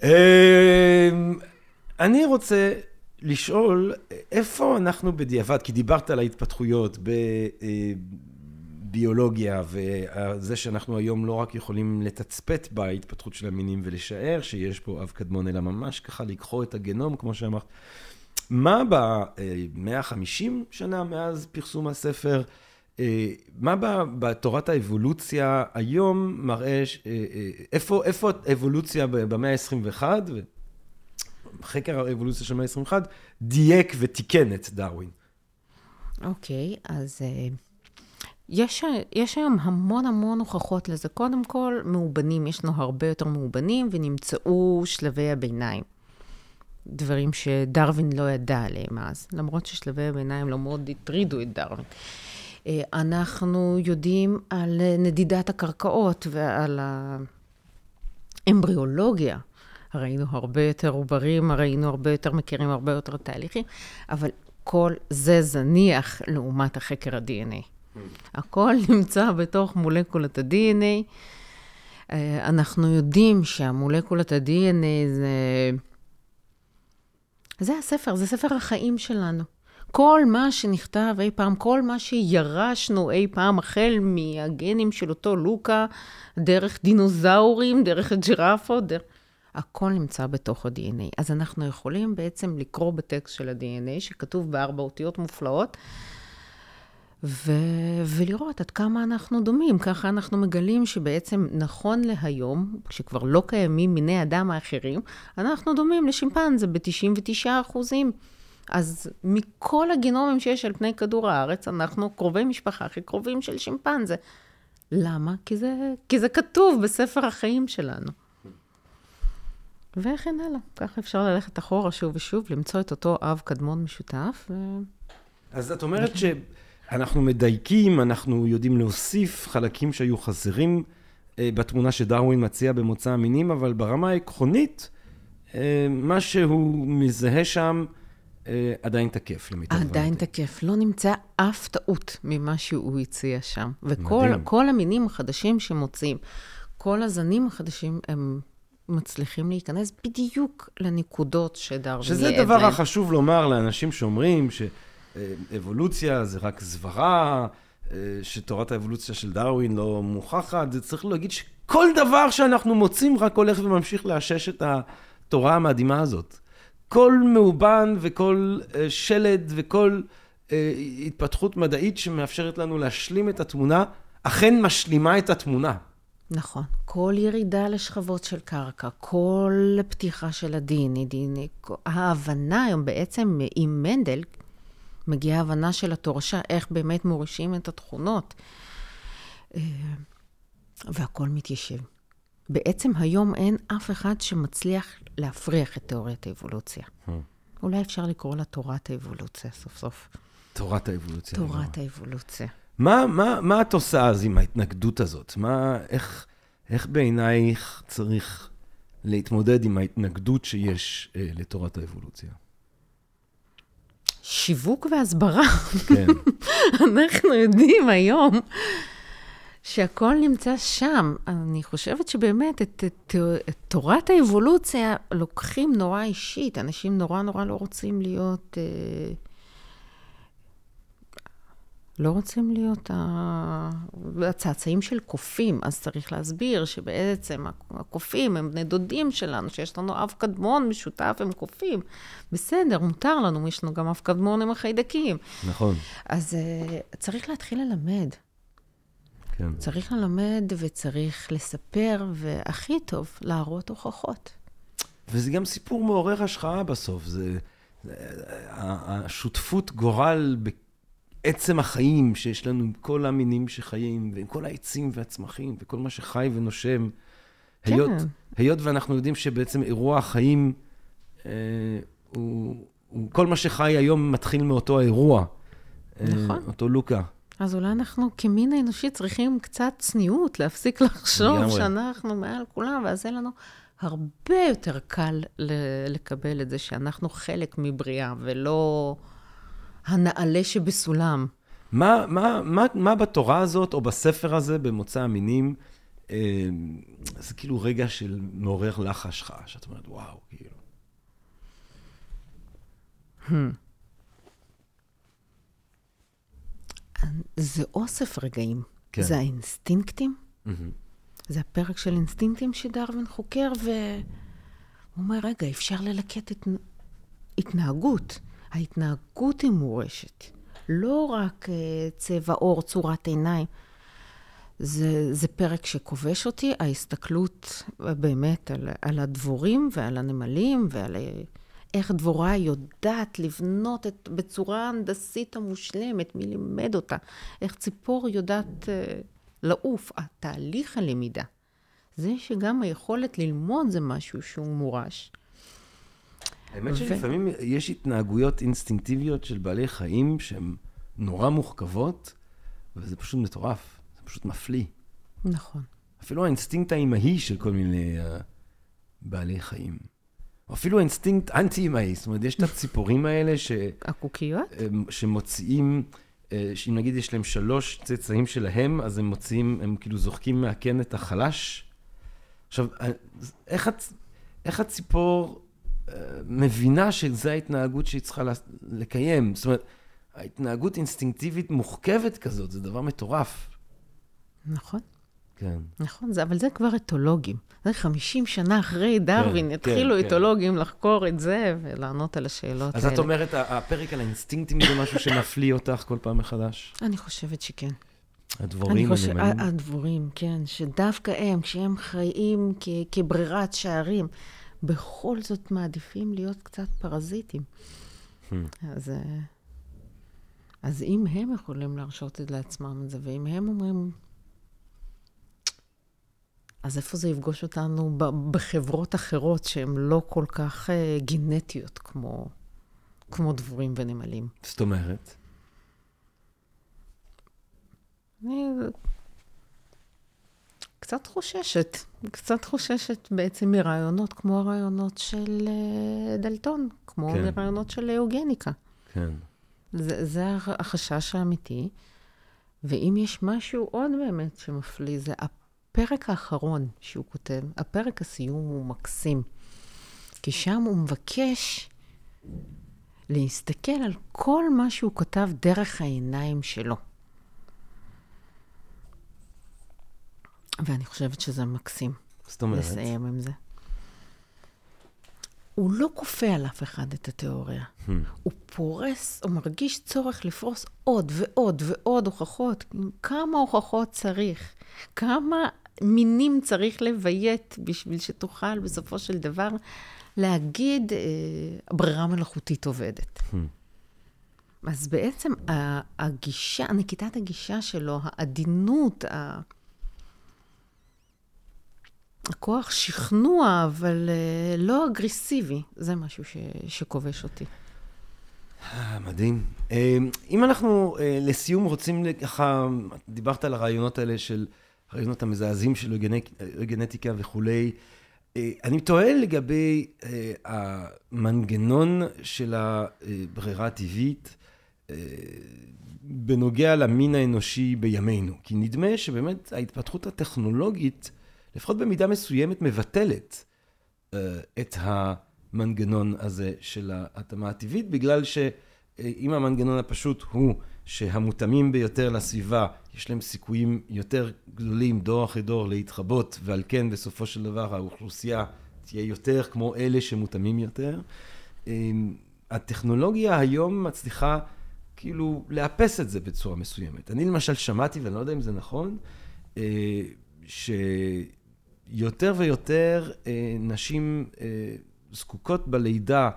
אמ, אני רוצה לשאול, איפה אנחנו בדיעבד, כי דיברת על ההתפתחויות בביולוגיה, וזה שאנחנו היום לא רק יכולים לתצפת בהתפתחות של המינים ולשער שיש פה אב קדמון, אלא ממש ככה לקחו את הגנום, כמו שאמרת. מה ב-150 שנה מאז פרסום הספר, מה בתורת האבולוציה היום מראה, איפה, איפה האבולוציה במאה ה-21, חקר האבולוציה של המאה ה-21, דייק ותיקן את דרווין. אוקיי, okay, אז uh, יש, יש היום המון המון הוכחות לזה. קודם כל, מאובנים, יש לנו הרבה יותר מאובנים, ונמצאו שלבי הביניים. דברים שדרווין לא ידע עליהם אז, למרות ששלבי הביניים לא מאוד הטרידו את דרווין. Uh, אנחנו יודעים על נדידת הקרקעות ועל האמבריאולוגיה ראינו הרבה יותר עוברים, ראינו הרבה יותר, מכירים הרבה יותר תהליכים, אבל הכל זה זניח לעומת החקר ה-DNA. הכל נמצא בתוך מולקולת ה-DNA. אה, אנחנו יודעים שהמולקולת ה-DNA זה... זה הספר, זה ספר החיים שלנו. כל מה שנכתב אי פעם, כל מה שירשנו אי פעם, החל מהגנים של אותו לוקה, דרך דינוזאורים, דרך הג'ירפות, דרך... הכל נמצא בתוך ה-DNA. אז אנחנו יכולים בעצם לקרוא בטקסט של ה-DNA, שכתוב בארבע אותיות מופלאות, ו... ולראות עד כמה אנחנו דומים. ככה אנחנו מגלים שבעצם נכון להיום, כשכבר לא קיימים מיני אדם האחרים, אנחנו דומים לשימפנזה ב-99 אחוזים. אז מכל הגנומים שיש על פני כדור הארץ, אנחנו קרובי משפחה הכי קרובים של שימפנזה. למה? כי זה, כי זה כתוב בספר החיים שלנו. וכן הלאה. ככה אפשר ללכת אחורה שוב ושוב, למצוא את אותו אב קדמון משותף. ו... אז את אומרת שאנחנו מדייקים, אנחנו יודעים להוסיף חלקים שהיו חסרים אה, בתמונה שדרווין מציע במוצא המינים, אבל ברמה העקרונית, אה, מה שהוא מזהה שם עדיין תקף, למיטב עדיין תקף. לא נמצא אף טעות ממה שהוא הציע שם. וכל המינים החדשים שמוצאים, כל הזנים החדשים, הם מצליחים להיכנס בדיוק לנקודות שדרווין שזה הדבר החשוב לומר לאנשים שאומרים שאבולוציה זה רק זוועה, אה, שתורת האבולוציה של דרווין לא מוכחת, זה צריך להגיד שכל דבר שאנחנו מוצאים רק הולך וממשיך לאשש את התורה המדהימה הזאת. כל מאובן וכל אה, שלד וכל אה, התפתחות מדעית שמאפשרת לנו להשלים את התמונה, אכן משלימה את התמונה. נכון. כל ירידה לשכבות של קרקע, כל פתיחה של דיני, ההבנה היום בעצם עם מנדל, מגיעה ההבנה של התורשה, איך באמת מורישים את התכונות. אה, והכל מתיישב. בעצם היום אין אף אחד שמצליח להפריח את תיאוריית האבולוציה. Hmm. אולי אפשר לקרוא לה תורת האבולוציה סוף סוף. תורת האבולוציה. תורת האבולוציה. מה, מה, מה את עושה אז עם ההתנגדות הזאת? מה, איך, איך בעינייך צריך להתמודד עם ההתנגדות שיש אה, לתורת האבולוציה? שיווק והסברה. כן. אנחנו יודעים היום שהכל נמצא שם. אני חושבת שבאמת את, את, את תורת האבולוציה לוקחים נורא אישית. אנשים נורא נורא לא רוצים להיות... אה, לא רוצים להיות הצאצאים של קופים, אז צריך להסביר שבעצם הקופים הם בני דודים שלנו, שיש לנו אב קדמון משותף עם קופים. בסדר, מותר לנו, יש לנו גם אב קדמון עם החיידקים. נכון. אז uh, צריך להתחיל ללמד. כן. צריך ללמד ושצריך לספר, והכי טוב, להראות הוכחות. וזה גם סיפור מעורר השחאה בסוף. זה, זה השותפות גורל עצם החיים שיש לנו עם כל המינים שחיים, ועם כל העצים והצמחים, וכל מה שחי ונושם. כן. היות, היות ואנחנו יודעים שבעצם אירוע החיים, אה, הוא, הוא, כל מה שחי היום מתחיל מאותו האירוע. אה, נכון. אה, אותו לוקה. אז אולי אנחנו כמין האנושי צריכים קצת צניעות, להפסיק לחשוב. שאנחנו מעל כולם, ואז אין לנו הרבה יותר קל לקבל את זה שאנחנו חלק מבריאה, ולא... הנעלה שבסולם. מה, מה, מה, מה בתורה הזאת, או בספר הזה, במוצא המינים, אה, זה כאילו רגע של מעורר לחש לך, שאת אומרת, וואו, כאילו. Hmm. זה אוסף רגעים. כן. זה האינסטינקטים. Mm-hmm. זה הפרק של אינסטינקטים שדרווין חוקר, והוא אומר, רגע, אפשר ללקט את התנהגות. ההתנהגות היא מורשת. לא רק uh, צבע עור, צורת עיניים. זה, זה פרק שכובש אותי, ההסתכלות באמת על, על הדבורים ועל הנמלים ועל איך דבורה יודעת לבנות את, בצורה הנדסית המושלמת, מי לימד אותה, איך ציפור יודעת uh, לעוף, תהליך הלמידה. זה שגם היכולת ללמוד זה משהו שהוא מורש. האמת שלפעמים יש התנהגויות אינסטינקטיביות של בעלי חיים שהן נורא מורכבות, וזה פשוט מטורף, זה פשוט מפליא. נכון. אפילו האינסטינקט האימהי של כל מיני uh, בעלי חיים. או אפילו אינסטינקט אנטי-אימהי, זאת אומרת, יש את הציפורים האלה ש... הקוקיות? שמוציאים, אה, שאם נגיד יש להם שלוש צאצאים שלהם, אז הם מוציאים, הם כאילו זוחקים מהקן את החלש. עכשיו, אה, איך, הצ... איך הציפור אה, מבינה שזו ההתנהגות שהיא צריכה לקיים? זאת אומרת, ההתנהגות אינסטינקטיבית מוחכבת כזאת, זה דבר מטורף. נכון, כן. נכון, זה, אבל זה כבר אתולוגים. זה 50 שנה אחרי דרווין, כן, יתחילו כן. אתולוגים לחקור את זה ולענות על השאלות אז האלה. את אומרת, הפרק על האינסטינקטים זה משהו שמפליא אותך כל פעם מחדש? אני חושבת שכן. הדבורים, חושב- הנמלים? ה- הדבורים, כן, שדווקא הם, כשהם חיים כ- כברירת שערים, בכל זאת מעדיפים להיות קצת פרזיטים. Hmm. אז, אה, אז אם הם יכולים להרשות את לעצמם את זה, ואם הם אומרים, אז איפה זה יפגוש אותנו בחברות אחרות שהן לא כל כך אה, גנטיות כמו, כמו דבורים ונמלים? זאת אומרת? אני קצת חוששת, קצת חוששת בעצם מרעיונות כמו הרעיונות של אה, דלטון, כמו כן. מרעיונות של אוגניקה. כן. זה, זה הח- החשש האמיתי. ואם יש משהו עוד באמת שמפליא, זה הפרק האחרון שהוא כותב. הפרק הסיום הוא מקסים. כי שם הוא מבקש להסתכל על כל מה שהוא כתב דרך העיניים שלו. ואני חושבת שזה מקסים זאת אומרת? לסיים עם זה. הוא לא כופה על אף אחד את התיאוריה. Hmm. הוא פורס, הוא מרגיש צורך לפרוס עוד ועוד ועוד הוכחות. כמה הוכחות צריך? כמה מינים צריך לביית בשביל שתוכל בסופו של דבר להגיד, אה, הברירה המלאכותית עובדת. Hmm. אז בעצם הגישה, נקיטת הגישה שלו, העדינות, ה... הכוח שכנוע, אבל אה, לא אגרסיבי, זה משהו ש... שכובש אותי. אה, מדהים. אה, אם אנחנו לסיום רוצים ככה, דיברת על הרעיונות האלה של, הרעיונות המזעזעים של אוגנטיקה וכולי. אני תוהה לגבי המנגנון של הברירה הטבעית בנוגע למין האנושי בימינו. כי נדמה שבאמת ההתפתחות הטכנולוגית, לפחות במידה מסוימת, מבטלת אה, את המנגנון הזה של ההתאמה הטבעית, בגלל שאם המנגנון הפשוט הוא שהמותאמים ביותר לסביבה, יש להם סיכויים יותר גדולים דור אחרי דור להתחבות, ועל כן בסופו של דבר האוכלוסייה תהיה יותר כמו אלה שמותאמים יותר. אה, הטכנולוגיה היום מצליחה כאילו לאפס את זה בצורה מסוימת. אני למשל שמעתי, ואני לא יודע אם זה נכון, אה, שיותר ויותר אה, נשים אה, זקוקות בלידה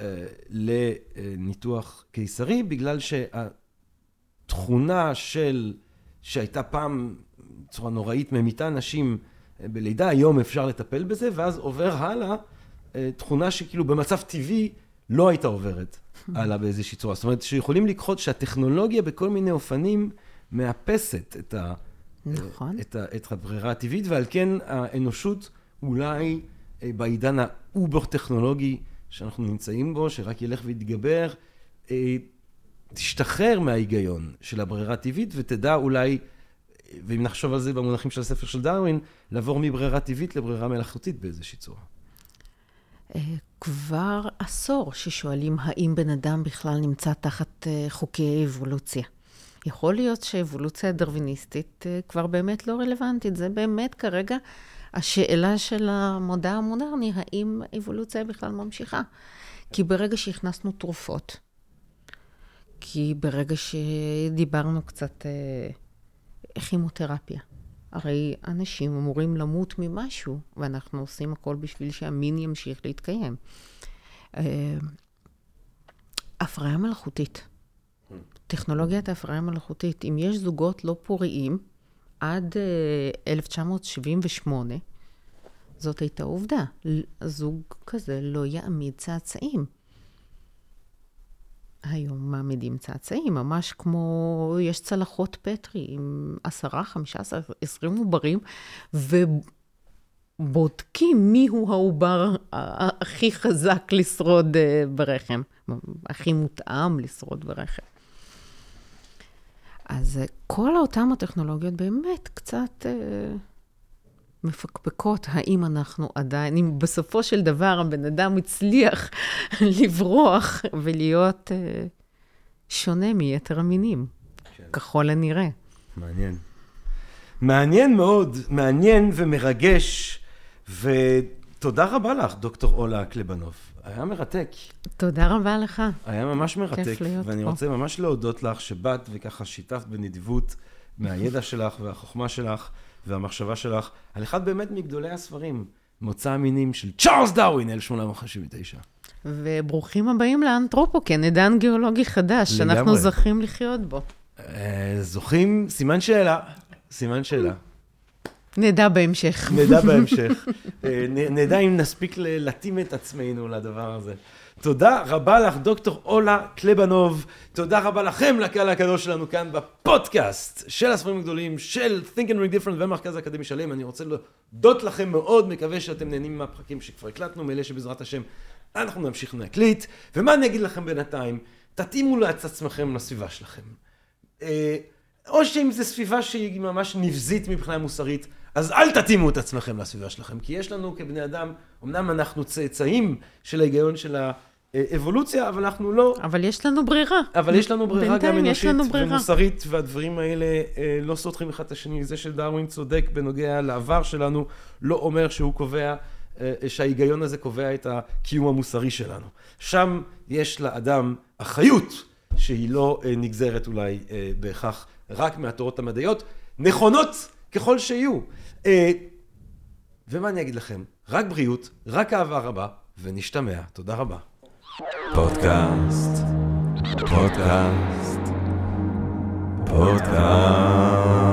אה, לניתוח קיסרי, בגלל שהתכונה של, שהייתה פעם בצורה נוראית ממיתה נשים בלידה, היום אפשר לטפל בזה, ואז עובר הלאה אה, תכונה שכאילו במצב טבעי לא הייתה עוברת הלאה באיזושהי צורה. זאת אומרת, שיכולים לקחות שהטכנולוגיה בכל מיני אופנים מאפסת את ה... נכון. את, ה, את הברירה הטבעית, ועל כן האנושות אולי אה, בעידן האובר-טכנולוגי שאנחנו נמצאים בו, שרק ילך ויתגבר, אה, תשתחרר מההיגיון של הברירה הטבעית ותדע אולי, אה, ואם נחשוב על זה במונחים של הספר של דרווין, לעבור מברירה טבעית לברירה מלאכותית באיזושהי צורה. כבר עשור ששואלים האם בן אדם בכלל נמצא תחת חוקי אבולוציה. יכול להיות שאבולוציה הדרוויניסטית אה, כבר באמת לא רלוונטית. זה באמת כרגע השאלה של המודע המודרני, האם אבולוציה בכלל ממשיכה. כי ברגע שהכנסנו תרופות, כי ברגע שדיברנו קצת אה, כימותרפיה, הרי אנשים אמורים למות ממשהו, ואנחנו עושים הכל בשביל שהמין ימשיך להתקיים. אה, הפריה מלאכותית. טכנולוגיית ההפריה המלאכותית, אם יש זוגות לא פוריים עד אה, 1978, זאת הייתה עובדה. זוג כזה לא יעמיד צאצאים. היום מעמידים צאצאים, ממש כמו, יש צלחות פטרי עם עשרה, חמישה עשר, עשרים עוברים, בודקים מיהו העובר הכי חזק לשרוד אה, ברחם, הכי מותאם לשרוד ברחם. אז אה, כל אותן הטכנולוגיות באמת קצת אה, מפקפקות האם אנחנו עדיין, אם בסופו של דבר הבן אדם הצליח לברוח ולהיות אה, שונה מיתר המינים, כן. ככל הנראה. מעניין. מעניין מאוד, מעניין ומרגש, ותודה רבה לך, דוקטור אולה קלבנוב. היה מרתק. תודה רבה לך. היה ממש מרתק. כיף להיות ואני פה. רוצה ממש להודות לך שבאת וככה שיתפת בנדיבות מהידע שלך והחוכמה שלך והמחשבה שלך על אחד באמת מגדולי הספרים, מוצא המינים של צ'ארלס דרווין, 1859. וברוכים הבאים לאנתרופוקן, עידן גיאולוגי חדש, לגמרי. שאנחנו זוכים לחיות בו. אה, זוכים, סימן שאלה, סימן שאלה. נדע בהמשך. נדע בהמשך. אה, נדע אם נספיק להתאים את עצמנו לדבר הזה. תודה רבה לך, דוקטור אולה קלבנוב. תודה רבה לכם, לקהל הקדוש שלנו כאן בפודקאסט של הספרים הגדולים של Think and Read Different ומרכז האקדמי שלם. אני רוצה להודות לכם מאוד, מקווה שאתם נהנים מהפרקים שכבר הקלטנו, מאלה שבעזרת השם אנחנו נמשיך להקליט. ומה אני אגיד לכם בינתיים? תתאימו את עצמכם לסביבה שלכם. אה, או שאם זו סביבה שהיא ממש נבזית מבחינה מוסרית, אז אל תתאימו את עצמכם לסביבה שלכם, כי יש לנו כבני אדם, אמנם אנחנו צאצאים של ההיגיון של האבולוציה, אבל אנחנו לא, אבל יש לנו ברירה. אבל יש לנו ברירה גם אנושית ברירה. ומוסרית, והדברים האלה אה, לא סותרים אחד את השני. זה שדרווין צודק בנוגע לעבר שלנו, לא אומר שהוא קובע, אה, שההיגיון הזה קובע את הקיום המוסרי שלנו. שם יש לאדם אחריות, שהיא לא אה, נגזרת אולי בהכרח רק מהתורות המדעיות, נכונות ככל שיהיו. אה, ומה אני אגיד לכם? רק בריאות, רק אהבה רבה, ונשתמע. תודה רבה. פודקאסט, פודקאסט, פודקאסט.